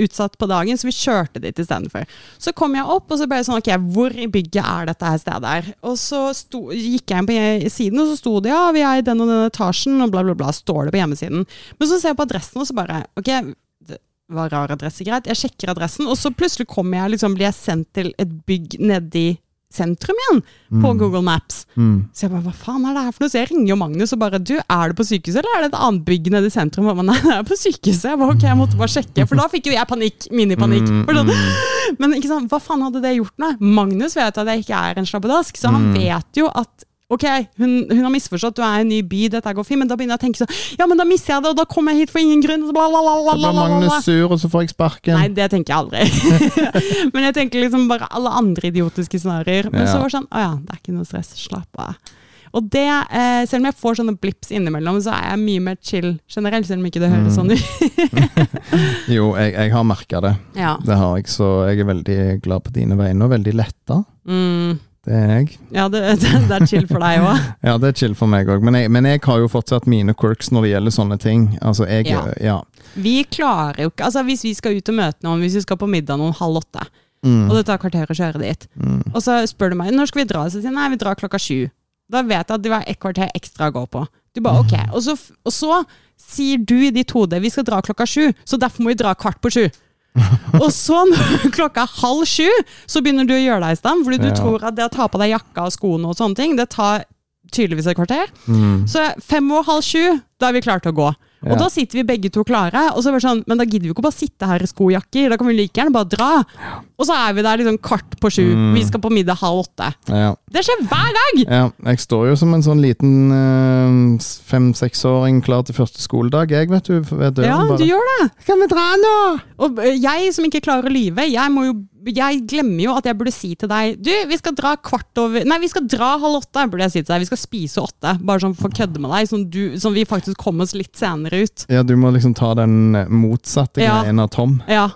utsatt på dagen, så vi kjørte dit istedenfor. Så kom jeg opp, og så ble det sånn ok, hvor i bygget er dette her stedet her? Og så sto, gikk jeg inn på siden, og så sto det ja, vi er i den og den etasjen, og bla, bla, bla. Står det på hjemmesiden. Men så ser jeg på adressen, og så bare ok, det var rar adresse, greit. Jeg sjekker adressen, og så plutselig kommer jeg, liksom, blir jeg sendt til et bygg nedi sentrum igjen, på Google Maps. Mm. Så jeg bare, hva faen er det her for noe? Så jeg ringer jo Magnus og bare, du, er du på sykehuset, eller er det et annet bygg nede i sentrum? Og han, nei, det er på sykehuset. Jeg bare, ok, jeg måtte bare sjekke, for da fikk jo jeg panikk, minipanikk. Mm, sånn, men ikke sant, hva faen hadde det gjort nå? Magnus vet at jeg ikke er en slabbedask, så Mm. han vet jo at Ok, hun, hun har misforstått, du er i en ny by, dette går fint, men da begynner jeg å tenke sånn Ja, men da mister jeg det, og da kommer jeg hit for ingen grunn. Bla, bla, Så bla, blir bla, bla, bla. Magnus sur, og så får jeg sparken. Nei, det tenker jeg aldri. men jeg tenker liksom bare alle andre idiotiske scenarioer. Men Ja. så var det sånn, å ja, det er ikke noe stress, slapp av. Og det, eh, selv om jeg får sånne blips innimellom, så er jeg mye mer chill generelt, selv om ikke det høres sånn ut. Jo, jeg, jeg har merka det. Ja. Det har jeg, så jeg er veldig glad på dine vegne, og veldig letta. Mm, Det er jeg. ja, det, det, det er chill for deg òg. Ja, det er chill for meg òg, men, men jeg har jo fortsatt mine quirks når det gjelder sånne ting. Altså, jeg Ja. Ja. Vi klarer jo ikke Altså, hvis vi skal ut og møte noen, hvis vi skal på middag noen halv åtte, Mm, og det tar kvarter å kjøre dit, mm, og så spør du meg når skal vi dra, så sier jeg nei, vi drar klokka sju. Da vet jeg at det var et kvarter ekstra å gå på. Du bare ok. Og så, og så sier du i ditt hode vi skal dra klokka sju, så derfor må vi dra kvart på sju. og så når klokka er halv sju, så begynner du å gjøre deg i stand, fordi du Ja. tror at det å ta på deg jakka og skoene og sånne ting, det tar tydeligvis et kvarter. mm. Så fem og halv sju, da er vi klare til å gå. Og Ja. da sitter vi begge to klare, og så er det sånn, men da gidder vi ikke å bare sitte her i skojakker. da kan vi like gjerne bare dra. Og så er vi der liksom kvart på sju, Mm. vi skal på middag halv åtte. ja. Det skjer hver dag! Ja, jeg står jo som en sånn liten øh, fem-seksåring klar til første skoledag, jeg, vet du. Ved døren Ja, bare. du gjør det. Kan vi dra nå? Og øh, jeg som ikke klarer å lyve, jeg, må jo, jeg glemmer jo at jeg burde si til deg Du, vi skal dra kvart over Nei, vi skal dra halv åtte, burde jeg si til deg. Vi skal spise åtte. Bare sånn for å kødde med deg, sånn, du, sånn vi faktisk kommer oss litt senere ut. Ja, du må liksom ta den motsatte Ja. greien av Tom. Ja.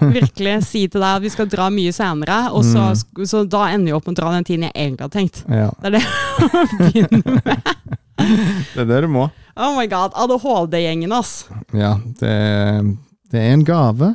Virkelig si til deg at vi skal dra mye senere, og så, Mm. så da ender vi opp med å dra den tiden jeg egentlig har tenkt. Ja, Det er det jeg begynner med. det er det du må. Oh my god, ADHD-gjengen, ass. Ja, det, det er en gave,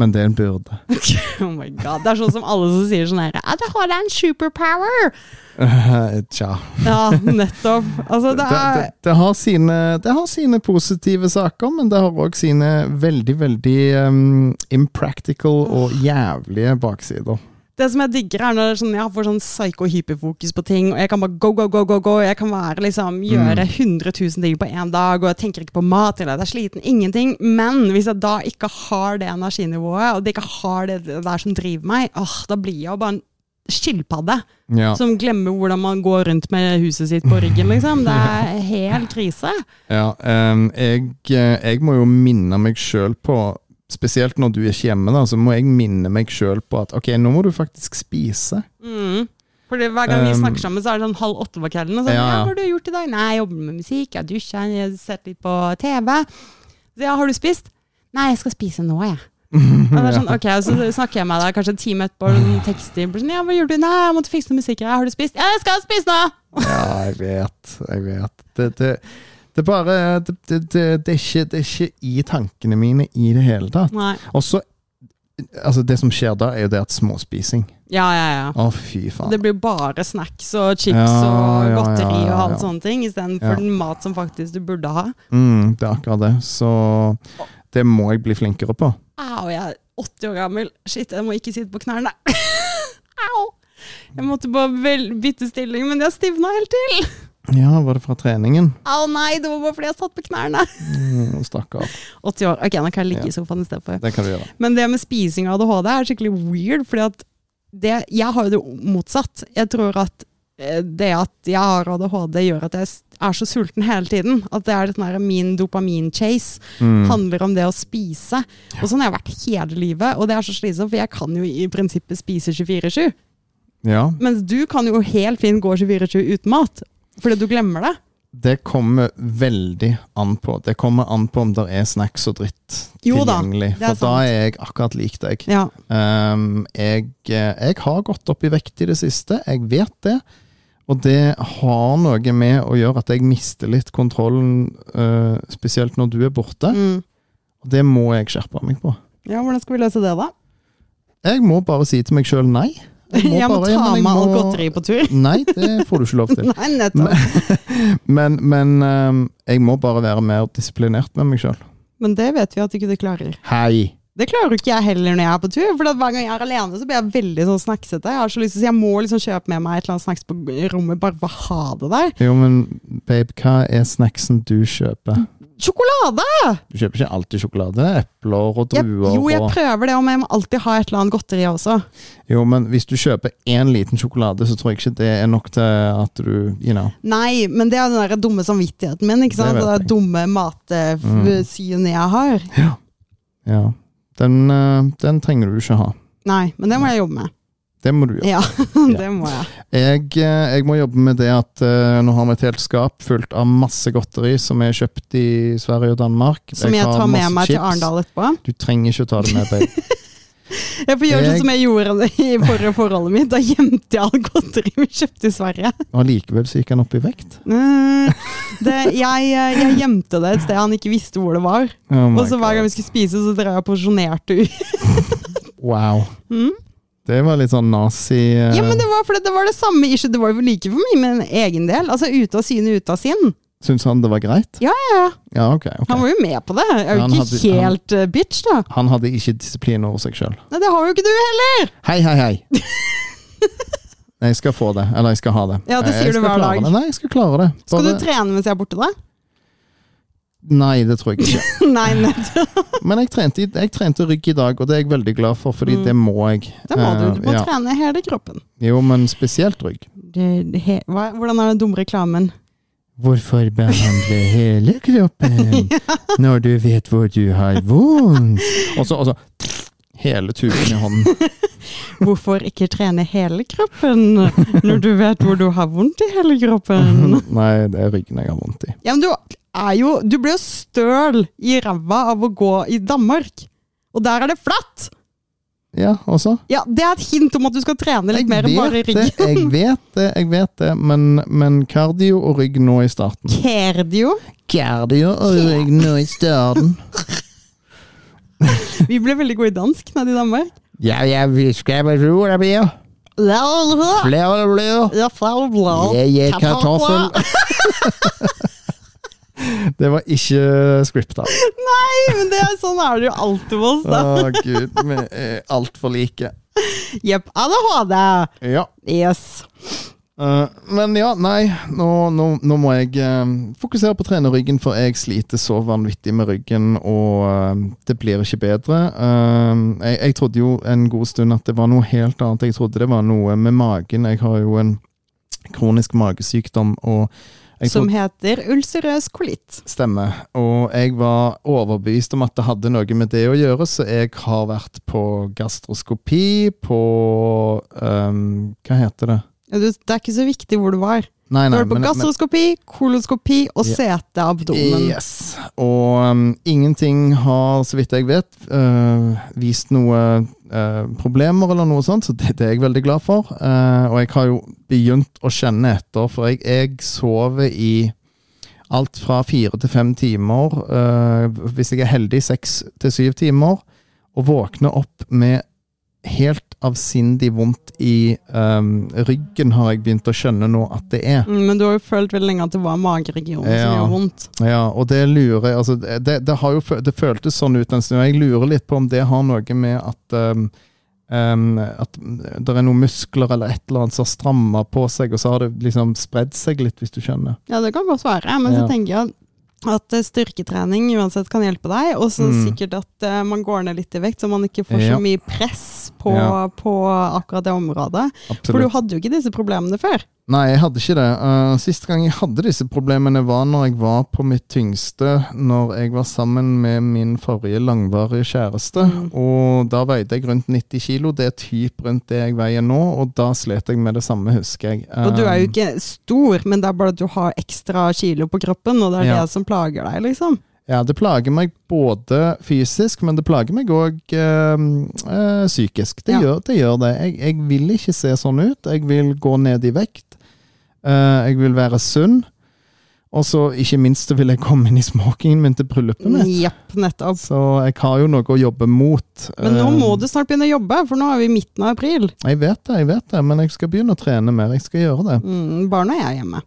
men det er en byrde. Oh my god, Det er sånn som alle som sier sånn her ADHD er en superpower! Eh, Tja. Ja, nettopp. Altså, det Det, er det, det, har sine, det har sine positive saker, men det har òg sine veldig, veldig um, impractical og jævlige baksider. Det som jeg digger, er når det sånn, jeg får sånn psyko-hyperfokus på ting, og jeg kan bare go, go, go, go, go. Jeg kan være, liksom, gjøre 100 000 ting på én dag, og jeg tenker ikke på mat eller at jeg er sliten. Ingenting. Men hvis jeg da ikke har det energinivået, og det ikke har det der som driver meg, åh, da blir jeg jo bare en skilpadde Ja, som glemmer hvordan man går rundt med huset sitt på ryggen, liksom. Det er helt krise. ja um, jeg, eh, jeg må jo minne meg sjøl på Spesielt når du er ikke hjemme, da, så må jeg minne meg sjøl på at ok, nå må du faktisk spise. Mm. Fordi Hver gang vi Um, snakker sammen, så er det sånn halv åtte på kvelden. Og sånn, Ja, ja, ja. hva har du gjort i dag? Nei, jeg jobber med musikk, jeg dusjer, jeg har sett litt på TV. Så ja, har du spist? Nei, jeg skal spise nå, jeg. Er sånn, ok, Så snakker jeg med deg kanskje en time etterpå, og sånn tekster Sånn, ja, hva gjorde du? Nei, jeg måtte fikse noe musikk. Ja, har du spist? Ja, jeg skal spise nå! Ja, jeg vet. Jeg vet. Det, det, det er bare det, det, det, det, er ikke, det er ikke i tankene mine i det hele tatt. Og så Altså, det som skjer da, er jo det at småspising. Ja, ja, ja. Å, fy faen. Det blir bare snacks og chips Ja, og ja, godteri ja, og alt sånne ting, istedenfor Ja. den mat som faktisk du burde ha. Mm, det er akkurat det. Så det må jeg bli flinkere på. Au, jeg er 80 år gammel. Shit, jeg må ikke sitte på knærne. Au! Jeg måtte bare bytte stilling, men jeg stivna helt til. Ja, var det fra treningen? Au nei, det var bare fordi jeg satt på knærne. Mm, Stakkar. 80 år. Ok, nå kan jeg ligge Ja. i sofaen istedenfor. Det kan du gjøre. Men det med spising av ADHD er skikkelig weird, fordi at det, jeg har jo det motsatt. Jeg tror at eh, det at jeg har ADHD gjør at jeg er så sulten hele tiden. At det er sånn her min dopamin-chase Mm. handler om det å spise. Og sånn har jeg vært hele livet, og det er så slitsomt, for jeg kan jo i prinsippet spise 24-7. Ja, Mens du kan jo helt fint gå 24-7 uten mat. Fordi du glemmer det. det kommer veldig an på. Det kommer an på om det er snacks og dritt Jo tilgjengelig. Da, for For da er jeg akkurat lik deg. Ja. Um, jeg, eh, jeg har gått opp i vekt i det siste, jeg vet det. Og det har noe med å gjøre at jeg mister litt kontrollen, uh, spesielt når du er borte. Mm. Og det må jeg skjerpe meg på. ja, hvordan skal vi løse det, da? Jeg må bare si til meg sjøl nei. Jeg må, bare- ta men jeg med må... all godteri på tur. Nei, det får du ikke lov til. Nei, nettopp. Men, men men jeg må bare være mer disiplinert med meg sjøl. Men det vet vi at ikke du klarer. Hei! Det klarer ikke jeg heller når jeg er på tur. For hver gang jeg er alene, så blir jeg veldig sånn snacksete. Jeg har så lyst til å si jeg må liksom kjøpe med meg et eller annet snacks på rommet bare for å ha det der. Jo, men babe, hva er snacksen du kjøper? Sjokolade! Du kjøper ikke alltid sjokolade. Epler og Jeg, druer. jo, jeg prøver det, og jeg må alltid ha et eller annet godteri også. Jo, men hvis du kjøper én liten sjokolade, så tror jeg ikke det er nok til at du You know. Nei, men det er den der dumme samvittigheten min. ikke sant? Det Det, dumme matsynet jeg har. Ja. Den, eh, den trenger du ikke ha. Nei, men det må jeg jobbe med. Det må du gjøre. Ja, det må jeg. Jeg, eh, jeg må jobbe med det at uh, nå har vi et helt skap fullt av masse godteri som er kjøpt i Sverige og Danmark. Som jeg jeg tar med meg meg til chips. Arendal etterpå. Du trenger ikke å ta det med, deg. Jeg får gjøre Jeg- sånn som jeg gjorde i forrige forholdet mitt. Da gjemte jeg all godteri vi kjøpte i Sverige. Og likevel så gikk han opp i vekt. Mm, det, jeg, jeg gjemte det et sted han ikke visste hvor det var. Oh Og så hver gang vi skulle spise, så drev jeg og porsjonerte ut. Wow. Mm. Det var litt sånn nazi uh... Ja, men det var det var det samme issue. Det var jo like for meg med en egen del. Altså ute av syne, ute av sinn. Syns han det var greit? Ja, ja. Ja, ok. ok. Han var jo med på det. Jeg er jo ikke hadde- helt han, bitch, da. Han hadde ikke disiplin over seg sjøl. Nei, det har jo ikke du heller! Hei, hei, hei! Jeg skal få det. Eller jeg skal ha det. Ja, det Jeg sier du hver dag. Det. Nei, jeg skal klare det. Skal du trene mens jeg er borte, da? Nei, det tror jeg ikke. Nei. Men jeg trente, jeg trente rygg i dag, og det er jeg veldig glad for, fordi Mm. det må jeg. Det må du. Du må Eh, ja. trene hele kroppen. Jo, men spesielt rygg. Det, det, hva, hvordan er den dumme reklamen? Hvorfor behandle hele kroppen når du vet hvor du har vondt? Og så hele tuben i hånden. Hvorfor ikke trene hele kroppen når du vet hvor du har vondt i hele kroppen? Nei, det er ryggen jeg har vondt i. Ja, men du er jo Du blir jo støl i ræva av å gå i Danmark. Og der er det flatt! Ja, også. Ja, Det er et hint om at du skal trene litt mer enn bare det, ryggen. jeg vet det, jeg vet det, men, men kardio og rygg nå i starten. Cardio. Kardio og rygg nå i starten. Vi ble veldig gode i dansk nede i Danmark. Ja, ja, vi skal være det blir. Flere blod. Ja, flere blau. Jeg er kartoffel. Det var ikke scripta. Nei, men det er sånn er det jo alltid med oss, Å, gud. Vi er altfor like. Jepp. ADHD. Ja. Yes. Uh, men ja, nei. Nå, nå, nå må jeg uh, fokusere på å trene ryggen, for jeg sliter så vanvittig med ryggen, og uh, det blir ikke bedre. Jeg, jeg trodde jo en god stund at det var noe helt annet. Jeg trodde det var noe med magen. Jeg har jo en kronisk magesykdom, og Som heter ulcerøs kolitt. Stemmer. Og jeg var overbevist om at det hadde noe med det å gjøre, så jeg har vært på gastroskopi, på um, Hva heter det? Det er ikke så viktig hvor du var. Nei, Du har var på men- gastroskopi, koloskopi og Ja. seteabdomen. Yes. Og um, ingenting har, så vidt jeg vet, uh, vist noe øh, problemer eller noe sånt, så det, det er jeg veldig glad for. Eh, og jeg har jo begynt å kjenne etter, for jeg, jeg sover i alt fra fire til fem timer. øh, hvis jeg er heldig, seks til syv timer. Og våkner opp med helt avsindig vondt i um, ryggen, har jeg begynt å skjønne nå at det er. Mm, Men du har jo følt veldig lenge at det var mageregionen som gjør vondt. Ja, og det lurer jeg altså, det, det, har jo, det føltes sånn ut en stund. og Jeg lurer litt på om det har noe med at um, um, At det er noen muskler eller et eller annet som har stramma på seg, og så har det liksom spredd seg litt, hvis du skjønner. Ja, det kan godt være, men Ja. så tenker jeg at eh, styrketrening uansett kan hjelpe deg, og så Mm. sikkert at uh, man går ned litt i vekt, så man ikke får Ja. så mye press på, Ja. på akkurat det området. For du hadde jo ikke disse problemene før. Nei, jeg hadde ikke det. Uh, Siste gang jeg hadde disse problemene, var når jeg var på mitt tyngste. Når jeg var sammen med min forrige langvarige kjæreste. Mm. Og da veide jeg rundt 90 kilo. Det er typ rundt det jeg veier nå, og da slet jeg med det samme, husker jeg. Og du er jo Um, ikke stor, men det er bare at du har ekstra kilo på kroppen, og det er Ja. det som plager deg, liksom. Ja, det plager meg både fysisk, men det plager meg òg psykisk. Det, Ja. gjør, det gjør det. Jeg, jeg vil ikke se sånn ut. Jeg vil gå ned i vekt. Eh, jeg vil være sunn. Og så ikke minst så vil jeg komme inn i smokingen min til bryllupet mitt. Yep, nettopp. Så jeg har jo noe å jobbe mot. Men nå Eh, må du snart begynne å jobbe, for nå er vi i midten av april. Jeg vet det, jeg vet det, men jeg skal begynne å trene mer. Jeg skal gjøre det. Mm, barna er hjemme.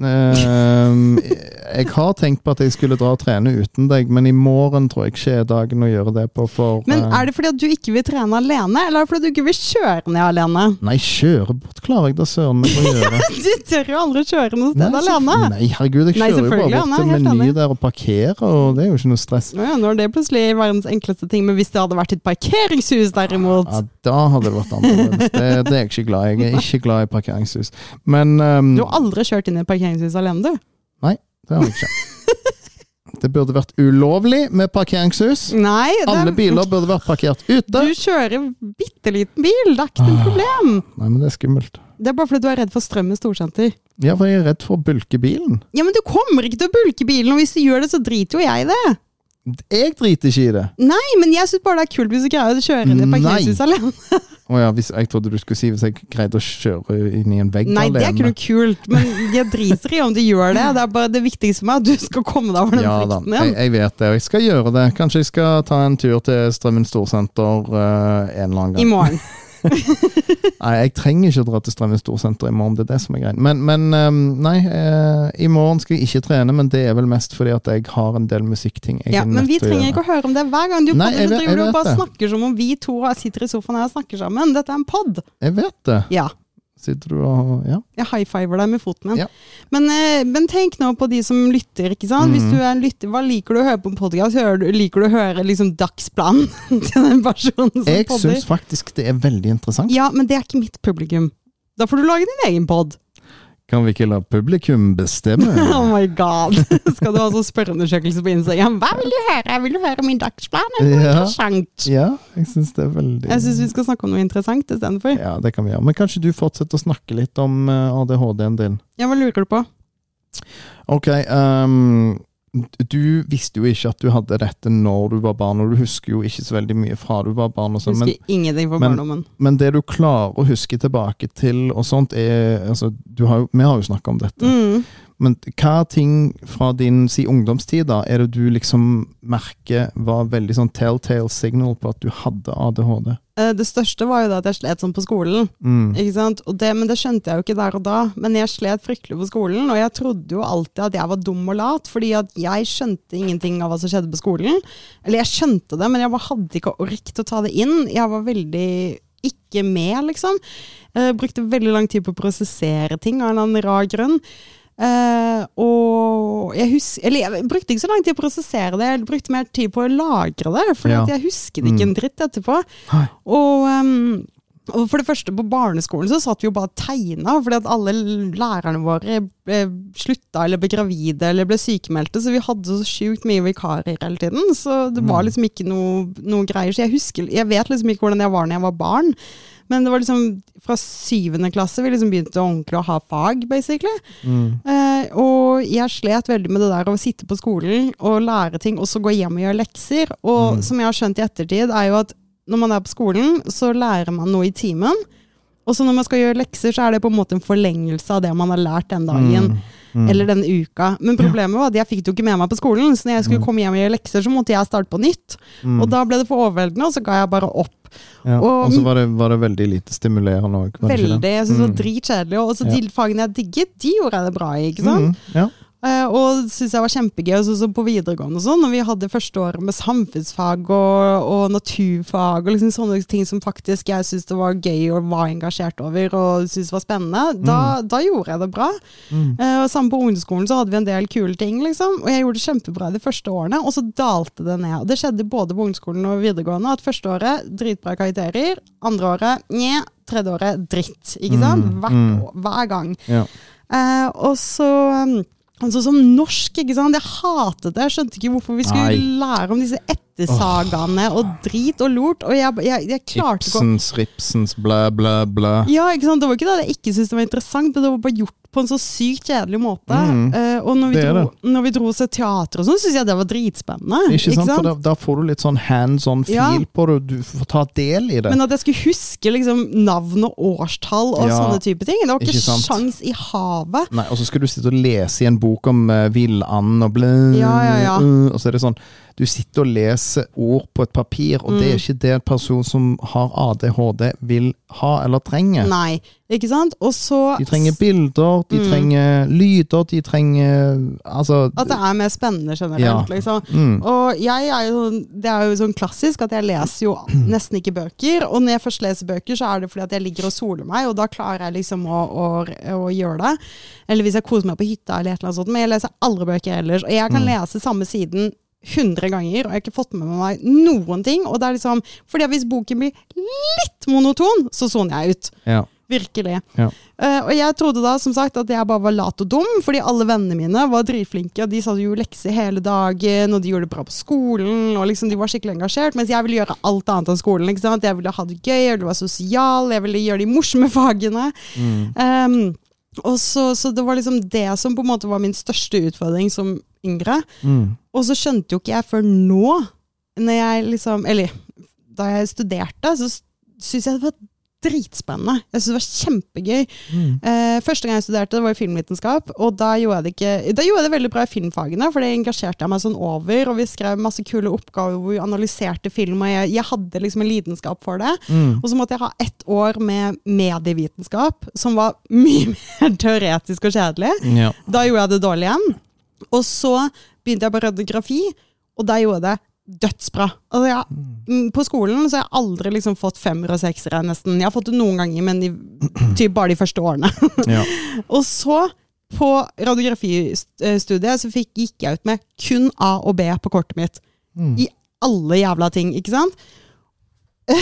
Eh, jeg har tenkt på at jeg skulle dra og trene uten deg, men i morgen tror jeg ikke er dagen å gjøre det på. For, Men eh, er det fordi at du ikke vil trene alene, eller er det fordi du ikke vil kjøre ned alene? Nei, kjøre bort klarer jeg da søren meg å gjøre. Du tør jo aldri kjøre noe sted Nei, alene! Nei, herregud, jeg Nei, kjører jo bare bort til Meny der og parkerer, og det er jo ikke noe stress. Ja, nå er det plutselig verdens enkleste ting, men hvis det hadde vært et parkeringshus derimot Ja, da hadde det vært annerledes. Det, det er jeg ikke glad i. Jeg er ikke glad i parkeringshus. Men um, Du har aldri kjørt inn i et parkeringshus alene, du? Nei, det har jeg ikke. Det burde vært ulovlig med parkeringshus. Nei, Alle biler burde vært parkert ute. du kjører bitte liten bil, det er ikke noe Ah. problem. Nei, men det er skummelt. Det er bare fordi du er redd for strøm i storsenter. Ja, for jeg er redd for å bulke bilen. Ja, men du kommer ikke til å bulke bilen, og hvis du gjør det, så driter jo jeg i det. Jeg driter ikke i det. Nei, men jeg syns bare det er kult hvis du greier å kjøre inn i parkeringshuset alene. Å ja, hvis, jeg trodde du skulle si hvis jeg greide å kjøre inn i en vegg Nei, det er ikke noe kult, men jeg driter i om du gjør det. Det er bare det viktigste meg at du skal komme deg over den Ja frykten igjen. jeg, jeg vet det, og jeg skal gjøre det. Kanskje jeg skal ta en tur til Strømmen Storsenter uh, en eller annen I morgen. Nei, jeg trenger ikke å dra til Strømmen Storsenter i morgen, det er det som er greit. Men, men ehm, nei, eh, i morgen skal jeg ikke trene, men det er vel mest fordi at jeg har en del musikkting Ja, men vi trenger ikke å høre om det hver gang. Du Nei, jeg jeg, vet- du jeg bare snakker som om vi to sitter i sofaen her og snakker sammen. Dette er en pod. Jeg vet det. Ja. Sitter du og Ja. Jeg high fiver deg med foten min. Ja. Men, eh, men tenk nå på de som lytter. ikke sant? Hvis Mhm. du er en lytter, Hva liker du å høre på en podkast? Liker du å høre liksom dagsplanen til den personen som Jeg podder? syns faktisk det er veldig interessant. Ja, men det er ikke mitt publikum. Da får du lage din egen pod. Kan vi ikke la publikum bestemme? Oh my god! Skal du ha sånn spørreundersøkelse på Instagram? Hva vil du høre? Vil du høre min dagsplan? Er noe Ja. interessant? Ja, jeg syns det er veldig Jeg syns vi skal snakke om noe interessant istedenfor. Ja, det kan vi gjøre. Men kanskje du fortsetter å snakke litt om eh, ADHD-en din? Ja, hva lurer du på? Ok, ehm, du visste jo ikke at du hadde dette når du var barn, og du husker jo ikke så veldig mye fra du var barn. og sånn, men, ingenting fra barndommen. men det du klarer å huske tilbake til, og sånt, er altså, du har jo, Vi har jo snakka om dette. Mm. Men hva ting fra din si, ungdomstid da, er det du liksom merker var veldig sånn telltale signal på at du hadde ADHD? Eh, Det største var jo da at jeg slet sånn på skolen. Mm. Ikke sant? Det, men det skjønte jeg jo ikke der og da. Men jeg slet fryktelig på skolen, og jeg trodde jo alltid at jeg var dum og lat, fordi at jeg skjønte ingenting av hva som skjedde på skolen. Eller jeg skjønte det, men jeg bare hadde ikke ork til å ta det inn. Jeg var veldig ikke med, liksom. Jeg brukte veldig lang tid på å prosessere ting av en eller annen rar grunn. Eh, og jeg, hus eller jeg brukte ikke så lang tid på å prosessere det, jeg brukte mer tid på å lagre det. For Ja. jeg husket ikke Mm. en dritt etterpå. Og, um, og for det første, på barneskolen så satt vi jo bare og tegna, fordi at alle lærerne våre ble slutta eller ble gravide eller ble sykemeldte, så vi hadde så sjukt mye vikarer hele tiden. Så det var Mm. liksom ikke noe, noe greier. Så jeg husker, jeg vet liksom ikke hvordan jeg var når jeg var barn. Men det var liksom fra syvende klasse vi liksom begynte ordentlig å ha fag, basically. Mm. Eh, og jeg slet veldig med det der å sitte på skolen og lære ting, og så gå hjem og gjøre lekser. Og Mm. som jeg har skjønt i ettertid, er jo at når man er på skolen, så lærer man noe i timen. Og så når man skal gjøre lekser, så er det på en måte en forlengelse av det man har lært den dagen. Mm. Mm. Eller den uka. Men problemet var at jeg fikk det jo ikke med meg på skolen, så når jeg skulle Mm. komme hjem og gjøre lekser, så måtte jeg starte på nytt. Mm. Og da ble det for overveldende, og så ga jeg bare opp. Ja. og- Og så var det, var det veldig lite stimulerende òg. Veldig. Jeg syntes det var Mm. dritkjedelig. Og så de fagene jeg digget, de gjorde jeg det bra i, ikke sant? Mm. Ja. Eh, og syntes jeg var kjempegøy. Og så, så på videregående og sånn, når vi hadde første året med samfunnsfag og, og naturfag og liksom sånne ting som faktisk jeg syntes det var gøy og var engasjert over og syntes var spennende, da, da gjorde jeg det bra. Mm. Eh, og Samme på ungdomsskolen så hadde vi en del kule ting, liksom. Og jeg gjorde det kjempebra de første årene, og så dalte det ned. Og det skjedde både på ungdomsskolen og videregående at første året dritbra karakterer, andre året nje, tredje året dritt, ikke sant? Mm, Hvert mm. hver gang. Ja. Eh, og så um, Altså som norsk, ikke sant. Jeg hatet det. Jeg skjønte ikke hvorfor vi skulle Nei. lære om disse ettersagaene og drit og lort. Og jeg, jeg, jeg klarte ikke Ibsens, Ripsens, blæ, blæ, blæ. ja, ikke sant? Det var ikke det jeg ikke syntes det var interessant, men det var bare gjort på en så sykt kjedelig måte. Mm. Uh, og når vi, Det dro, når vi dro oss så teater og sånn, syns jeg det var dritspennende. Ikke sant? For da, får du litt sånn hands on feel Ja. på det, du får ta del i det. Men at jeg skulle huske liksom, navn og årstall og Ja, sånne type ting, det var ikke, ikke sjans i havet. Nei, Og så skulle du sitte og lese i en bok om uh, villanden og blæ, Ja, ja, ja. uh, og så er det sånn Du sitter og leser ord på et papir, og det Mm. er ikke det en person som har ADHD vil ha eller trenger. Nei, ikke sant? Og så De trenger bilder, de Mm. trenger lyder, de trenger Altså at det er mer spennende generelt, Ja. liksom. mm, Og jeg er jo, det er jo sånn klassisk at jeg leser jo nesten ikke bøker. Og når jeg først leser bøker, så er det fordi at jeg ligger og soler meg, og da klarer jeg liksom å, å, å gjøre det. Eller hvis jeg koser meg på hytta eller et eller annet sånt. Men jeg leser aldri bøker ellers. Og jeg kan Mm. lese samme siden 100 ganger, og jeg har ikke fått med meg noen ting. Og det er liksom, fordi hvis boken blir litt monoton, så soner jeg ut. ja. Virkelig. Ja. Uh, og jeg trodde da som sagt at jeg bare var lat og dum, fordi alle vennene mine var dritflinke. og De satt jo lekser hele dagen, og de gjorde det bra på skolen. og liksom De var skikkelig engasjert, mens jeg ville gjøre alt annet enn skolen. ikke sant? Jeg ville ha det gøy, jeg ville være sosial, jeg ville gjøre de morsomme fagene. Mm. Um, og så, så det var liksom det som på en måte var min største utfordring som yngre. Mm. Og så skjønte jo ikke jeg før nå, når jeg liksom Eller da jeg studerte, så syntes jeg det var dritspennende. Jeg syntes det var kjempegøy. Mm. Eh, første gang jeg studerte, det var i filmvitenskap, og da gjorde jeg det ikke Da gjorde jeg det veldig bra i filmfagene, for det engasjerte jeg meg sånn over, og vi skrev masse kule oppgaver hvor vi analyserte film, og jeg, jeg hadde liksom en lidenskap for det. Mm. Og så måtte jeg ha ett år med medievitenskap, som var mye mer teoretisk og kjedelig. Ja. Da gjorde jeg det dårlig igjen. Og så begynte jeg på radiografi, og da gjorde jeg det dødsbra. Altså jeg, mm, på skolen så har jeg aldri liksom fått femmer og seksere, nesten. Jeg har fått det noen ganger, men de, typ bare de første årene. Ja. og så, på radiografistudiet, så fikk, gikk jeg ut med kun A og B på kortet mitt. Mm. I alle jævla ting, ikke sant?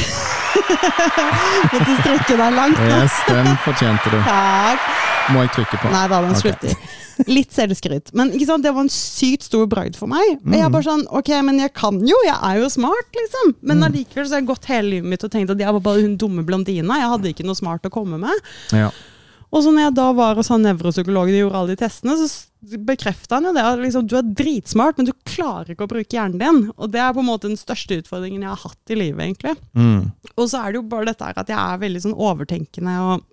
Måtte strekke deg langt. nå. Yes, den fortjente du. Takk. Må jeg trykke på? Nei da, den slutter. Okay. Litt selvskryt. Men det var en sykt stor bragd for meg. Og jeg er bare sånn, ok, men jeg kan jo, jeg er jo smart, liksom. Men allikevel så har jeg gått hele livet mitt og tenkt at jeg var bare hun dumme blondina. Jeg hadde ikke noe smart å komme med. Ja. Og så når jeg da var hos han nevropsykologen og gjorde alle de testene, så bekrefta han jo det. At liksom, du er dritsmart, men du klarer ikke å bruke hjernen din. Og det er på en måte den største utfordringen jeg har hatt i livet, egentlig. Mm. Og så er det jo bare dette her at jeg er veldig sånn overtenkende og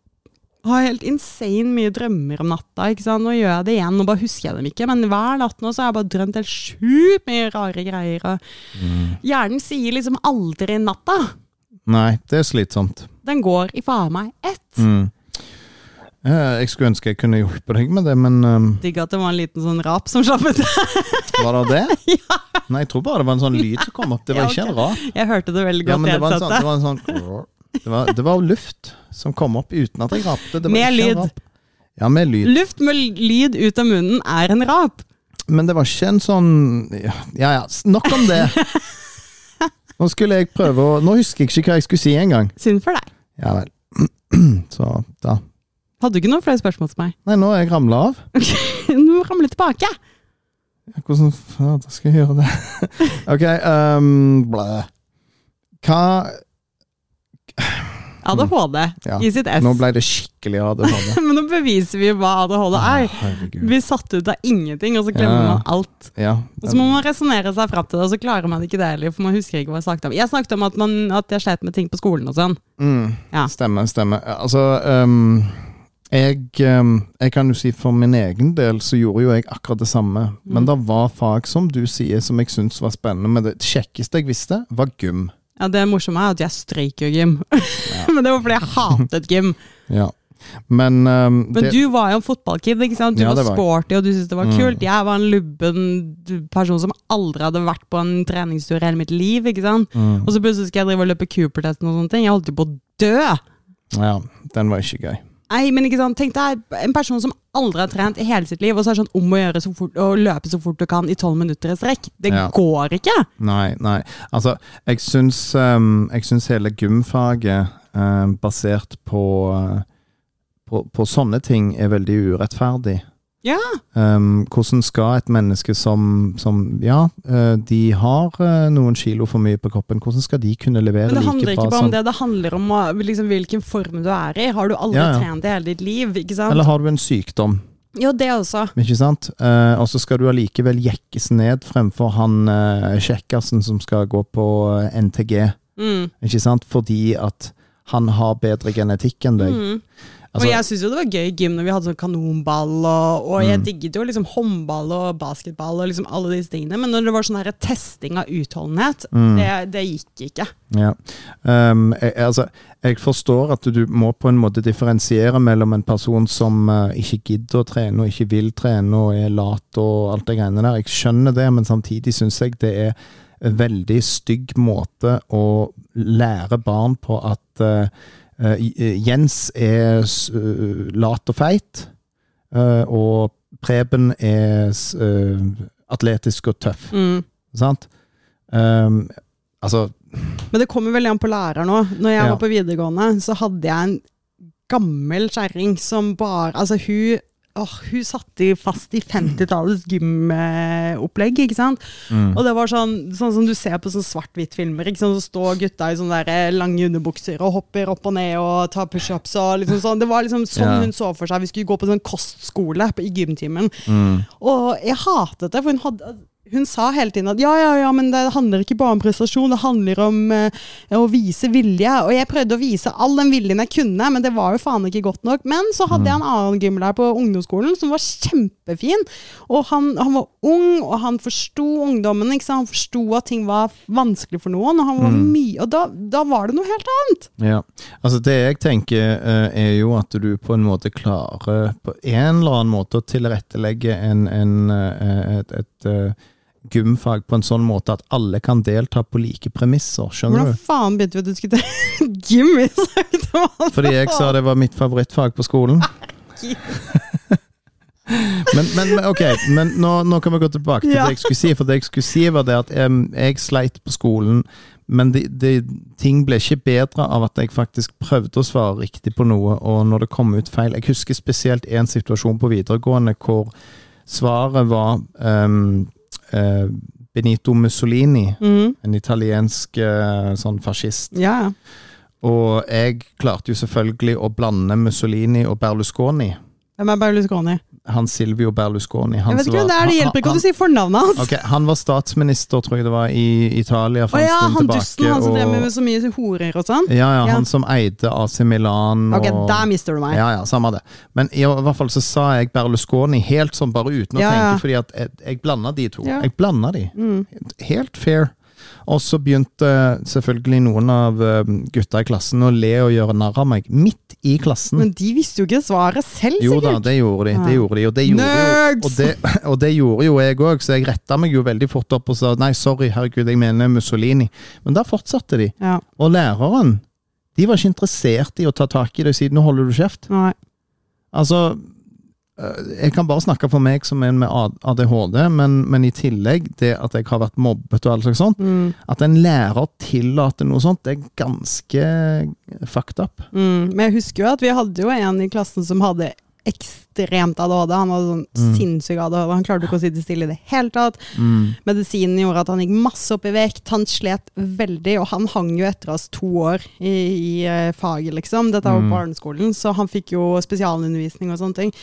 har helt insane mye drømmer om natta. ikke sant? Nå gjør jeg det igjen, nå bare husker jeg dem ikke. Men hver natt nå så har jeg bare drømt helt sjukt mye rare greier. Og hjernen sier liksom aldri natta. Nei, det er slitsomt. Den går i faen meg ett. Mm. Jeg skulle ønske jeg kunne hjulpet deg med det, men um, Digg at det var en liten sånn rap som slapp ut. var det det? ja. Nei, jeg tror bare det var en sånn lyd som kom opp. Det var Ja, ikke en rap. Jeg hørte det veldig Ja, godt men i det var en sånn, det var en sånn det var, det var luft som kom opp uten at jeg rapte. Det var Med lyd. Ja, med lyd. Luft med lyd ut av munnen er en rap. Men det var ikke en sånn Ja ja, ja, nok om det. Nå skulle jeg prøve å Nå husker jeg ikke hva jeg skulle si engang. Synd for deg. Ja vel. Så da Hadde du ikke noen flere spørsmål til meg? Nei, nå er jeg ramla av. Nå ramler tilbake. Ja, Hvordan fader skal jeg gjøre det? ok, um, blæ. Hva ADHD Ja, i sitt ess. Nå ble det skikkelig ADHD. Men nå beviser vi hva ADHD er. Herregud. Vi satt ut av ingenting, og så glemmer Ja. man alt. Ja. Og så må man resonnere seg fram til det, og så klarer man ikke det heller, for man husker ikke hva jeg snakket om. Jeg snakket om at, man, at jeg slet med ting på skolen og sånn. Mm, Ja. Stemmer, stemmer. Altså um, jeg, um, jeg kan jo si for min egen del så gjorde jo jeg akkurat det samme. Men Mm. det var fag, som du sier, som jeg syntes var spennende. Men det kjekkeste jeg visste, var gym. Ja, Det morsomme er at jeg strøyk jo gym. Men det var fordi jeg hatet gym. Ja. Men, um, Men det, du var jo en fotballkid, ikke sant? Du Ja, var var sporty og du syntes det var Mm. kult. Jeg var en lubben person som aldri hadde vært på en treningstur i hele mitt liv. ikke sant? mm, Og så plutselig skal jeg drive og løpe Cooper-testen og sånne ting. Jeg holdt jo på å dø! ja, den var ikke gøy. Nei, men ikke sant, Tenk deg en person som aldri har trent i hele sitt liv, og så er det sånn om å gjøre så fort, å løpe så fort du kan i tolv minutter i strekk. Det Ja. går ikke! Nei, nei. Altså, jeg syns, um, jeg syns hele gymfaget um, basert på, eh, på På sånne ting er veldig urettferdig. Ja. Um, hvordan skal et menneske som, som Ja, eh, de har eh, noen kilo for mye på kroppen, hvordan skal de kunne levere Men det like handler ikke bare om det, det handler om liksom, hvilken form du er i. Har du aldri Ja, ja. trent i hele ditt liv? ikke sant? Eller har du en sykdom? Jo, det også. Ikke sant? Uh, og så skal du allikevel jekkes ned fremfor han uh, kjekkasen som skal gå på eh, NTG. Mm. Ikke sant? Fordi at han har bedre genetikk enn deg. Mm. Altså, og jeg syns jo det var gøy i gym når vi hadde sånn kanonball, og, og jeg Mm. digget jo liksom håndball og basketball og liksom alle disse tingene, men når det var sånn her testing av utholdenhet, Mm. det, det gikk ikke. Ja. Um, jeg, altså, jeg forstår at du må på en måte differensiere mellom en person som uh, ikke gidder å trene og ikke vil trene og er lat og alt det greiene der. Jeg skjønner det, men samtidig syns jeg det er en veldig stygg måte å lære barn på at eh, Jens er eh, lat og feit, eh, og Preben er eh, atletisk og tøff. Mm. Sant? Um, altså Men det kommer veldig an på lærer nå. Når jeg Ja. var på videregående, så hadde jeg en gammel kjerring som bare Altså, hun Åh, hun satt i fast i 50-tallets gymopplegg, ikke sant. mm. Og det var sånn, sånn som du ser på sånn svart-hvitt-filmer. Så står gutta i sånne der eh, lange underbukser og hopper opp og ned og tar pushups. og liksom sånn. Det var liksom sånn yeah. hun så for seg. Vi skulle gå på sånn kostskole i gymtimen. Mm. Og jeg hatet det, for hun hadde hun sa hele tiden at ja, ja, ja, men det handler ikke bare om prestasjon, det handler om eh, å vise vilje. Og jeg prøvde å vise all den viljen jeg kunne, men det var jo faen ikke godt nok. Men så hadde jeg en annen gymlærer på ungdomsskolen som var kjempefin. Og han, han var ung, og han forsto ungdommen. Ikke sant? Han forsto at ting var vanskelig for noen, og han var Mm. mye Og da, da var det noe helt annet. Ja. Altså Det jeg tenker, eh, er jo at du på en måte klarer på en eller annen måte å tilrettelegge en, en, eh, et, et eh, gymfag på en sånn måte at alle kan delta på like premisser. Skjønner Hvordan du? faen begynte vi skulle til gym? i sagt. Fordi jeg sa det var mitt favorittfag på skolen. Men, men ok, men nå, nå kan vi gå tilbake til Ja. det jeg skulle si. For det jeg skulle si var det at jeg, jeg sleit på skolen, men de, de, ting ble ikke bedre av at jeg faktisk prøvde å svare riktig på noe, og når det kom ut feil Jeg husker spesielt en situasjon på videregående hvor svaret var em, eh, Benito Mussolini, Mm. en italiensk eh, sånn fascist. Ja. Og jeg klarte jo selvfølgelig å blande Mussolini og Berlusconi. Hvem er Berlusconi? Han Silvio Berlusconi. Han Jeg vet ikke hvem det er, det hjelper ikke at du sier fornavnet hans. Okay, Han var statsminister, tror jeg det var, i Italia for en ja, stund han tilbake. dusten, han som drev med så mye horer og sånn? ja, ja, Ja. han som eide AC Milan. Ok, og, der mister du meg. ja, ja, samme det. Men i hvert fall så sa jeg Berlusconi helt sånn bare uten å Ja, tenke, fordi at jeg, jeg blanda de to. Jeg blanda de. Mm. Helt fair. Og så begynte selvfølgelig noen av eh, gutta i klassen å le og gjøre narr av meg, midt i klassen. Men de visste jo ikke svaret selv, sikkert. Jo da, det gjorde de. Det gjorde de og, det gjorde jo, og, det, og det gjorde jo jeg òg, så jeg retta meg jo veldig fort opp og sa nei, sorry, herregud, jeg mener Mussolini. Men da fortsatte de. Ja, Og læreren, de var ikke interessert i å ta tak i det siden nå holder du kjeft. nei. Altså, jeg kan bare snakke for meg som en med ADHD, men, men i tillegg det at jeg har vært mobbet og alt slags sånt, Mm. at en lærer tillater noe sånt, det er ganske fucked up. Mm. Men jeg husker jo at vi hadde jo en i klassen som hadde ekstremt ADHD. Han hadde sånn Mm. sinnssyk ADHD. Han klarte ikke å sitte stille i det hele tatt. Mm. Medisinen gjorde at han gikk masse opp i vekt. Han slet veldig, og han hang jo etter oss to år i, i eh, faget, liksom. Dette var Mm. barneskolen, så han fikk jo spesialundervisning og sånne ting.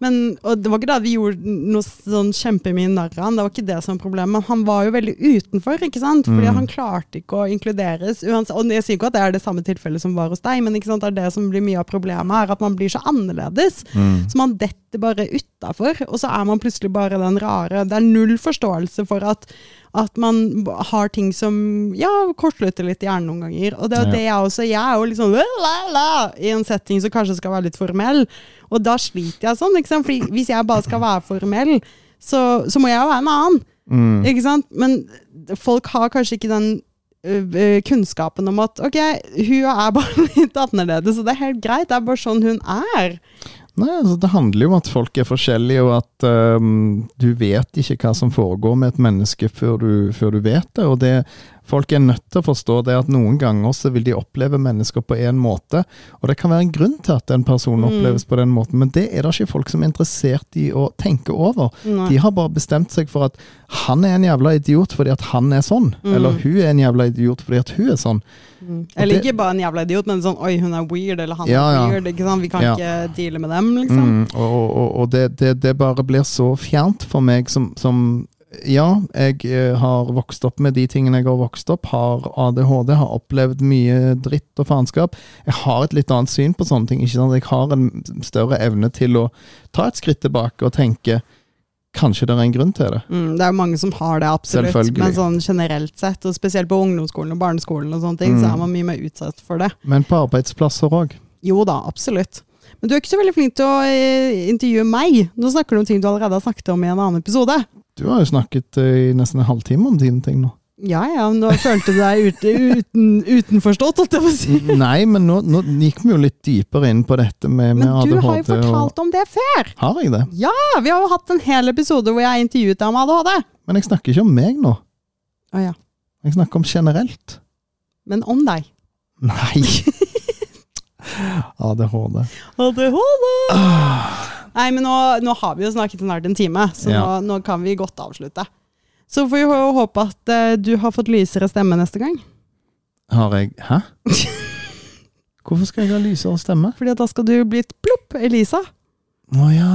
Men, og det var ikke da vi gjorde noe sånn kjempemye narr av han, det var ikke det som var problemet. Men han var jo veldig utenfor, ikke sant. Fordi Mm. han klarte ikke å inkluderes. Og jeg sier ikke at det er det samme tilfellet som var hos deg, men det er det som blir mye av problemet, er at man blir så annerledes. Mm. Så man detter bare utafor, og så er man plutselig bare den rare. Det er null forståelse for at, at man har ting som ja, kortslutter litt i hjernen noen ganger. Og det er jo det jeg også. Jeg er jo sånn la, la, i en setting som kanskje skal være litt formell, og da sliter jeg sånn. ikke sant? Fordi hvis jeg bare skal være formell, så, så må jeg jo være en annen. Mm. Ikke sant? Men folk har kanskje ikke den kunnskapen om at ok, hun er bare litt annerledes, og det er helt greit. Det er bare sånn hun er. Nei, altså Det handler jo om at folk er forskjellige, og at um, du vet ikke hva som foregår med et menneske før du, før du vet det. Og det Folk er nødt til å forstå det at noen ganger så vil de oppleve mennesker på en måte, og det kan være en grunn til at en person Mm. oppleves på den måten, men det er det ikke folk som er interessert i å tenke over. Nei. De har bare bestemt seg for at han er en jævla idiot fordi at han er sånn, Mm. eller hun er en jævla idiot fordi at hun er sånn. Eller ikke bare en jævla idiot, men sånn oi, hun er weird, eller han Ja, ja. er weird. ikke sant? Vi kan Ja. ikke deale med dem, liksom. Mm, og og, og det, det, det bare blir så fjernt for meg som, som Ja, jeg eh, har vokst opp med de tingene jeg har vokst opp. Har ADHD, har opplevd mye dritt og faenskap. Jeg har et litt annet syn på sånne ting. ikke sant? Jeg har en større evne til å ta et skritt tilbake og tenke Kanskje det er en grunn til det. Mm, det er jo mange som har det, absolutt. Men sånn generelt sett, og spesielt på ungdomsskolen og barneskolen, og sånne ting, Mm. så er man mye mer utsatt for det. Men på arbeidsplasser òg. Jo da, absolutt. Men du er ikke så veldig flink til å eh, intervjue meg. Nå snakker du om ting du allerede har snakket om i en annen episode. Du har jo snakket eh, i nesten en halvtime om dine ting nå. Ja ja, men da følte du deg ute, uten, utenforstått, holdt jeg på å si. Nei, men nå, nå gikk vi jo litt dypere inn på dette med, med Men du har jo fortalt om det før! har jeg det? Ja, vi har jo hatt en hel episode hvor jeg intervjuet deg om ADHD. Men jeg snakker ikke om meg nå. Å ja. Jeg snakker om generelt. Men om deg. Nei. ADHD. ADHD! Nei, men nå, nå har vi jo snakket snart en time, så Ja. nå, nå kan vi godt avslutte. Så får vi håpe at uh, du har fått lysere stemme neste gang. Har jeg Hæ? Hvorfor skal jeg ha lysere stemme? Fordi at da skal du bli et plopp, Elisa. Å ja,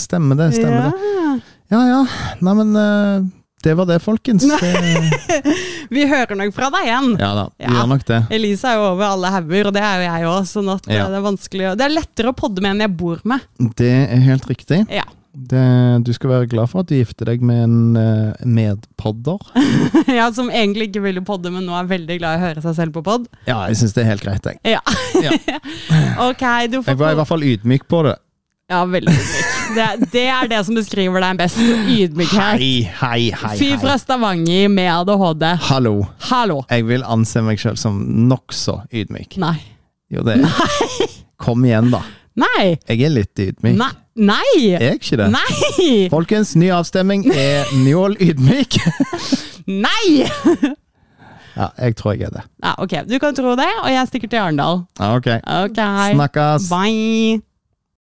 stemmer det. Stemmer det. ja. Ja ja. Nei, men eh, det var det, folkens. Vi hører nok fra deg igjen. ja da, vi Ja. gjør nok det. Elisa er jo over alle hauger, og det er jo jeg òg, sånn at eh, Ja. det er vanskelig å Det er lettere å podde med enn jeg bor med. Det er helt riktig. Ja. Det, du skal være glad for at du gifter deg med en uh, medpodder. ja, Som egentlig ikke ville podde, men nå er veldig glad i å høre seg selv på pod. Ja, jeg syns det er helt greit, jeg. Ja. Ja. ok, du får Jeg var i hvert fall ydmyk på det. Ja, veldig ydmyk. Det, det er det som beskriver deg best. Ydmykhet. Hei, hei, hei. Fyr fra. Stavanger med ADHD. Hallo. Hallo. Jeg vil anse meg selv som nokså ydmyk. Nei. Jo, det Nei. Kom igjen, da. Nei! Jeg er litt ydmyk. Nei! Nei! Er jeg ikke det? Nei! Folkens, ny avstemning. Er Njål ydmyk? Nei! Ja, jeg tror jeg er det. Ja, ok, du kan tro det, og jeg stikker til Arendal. Ja, ok. okay. Snakkes. Bye.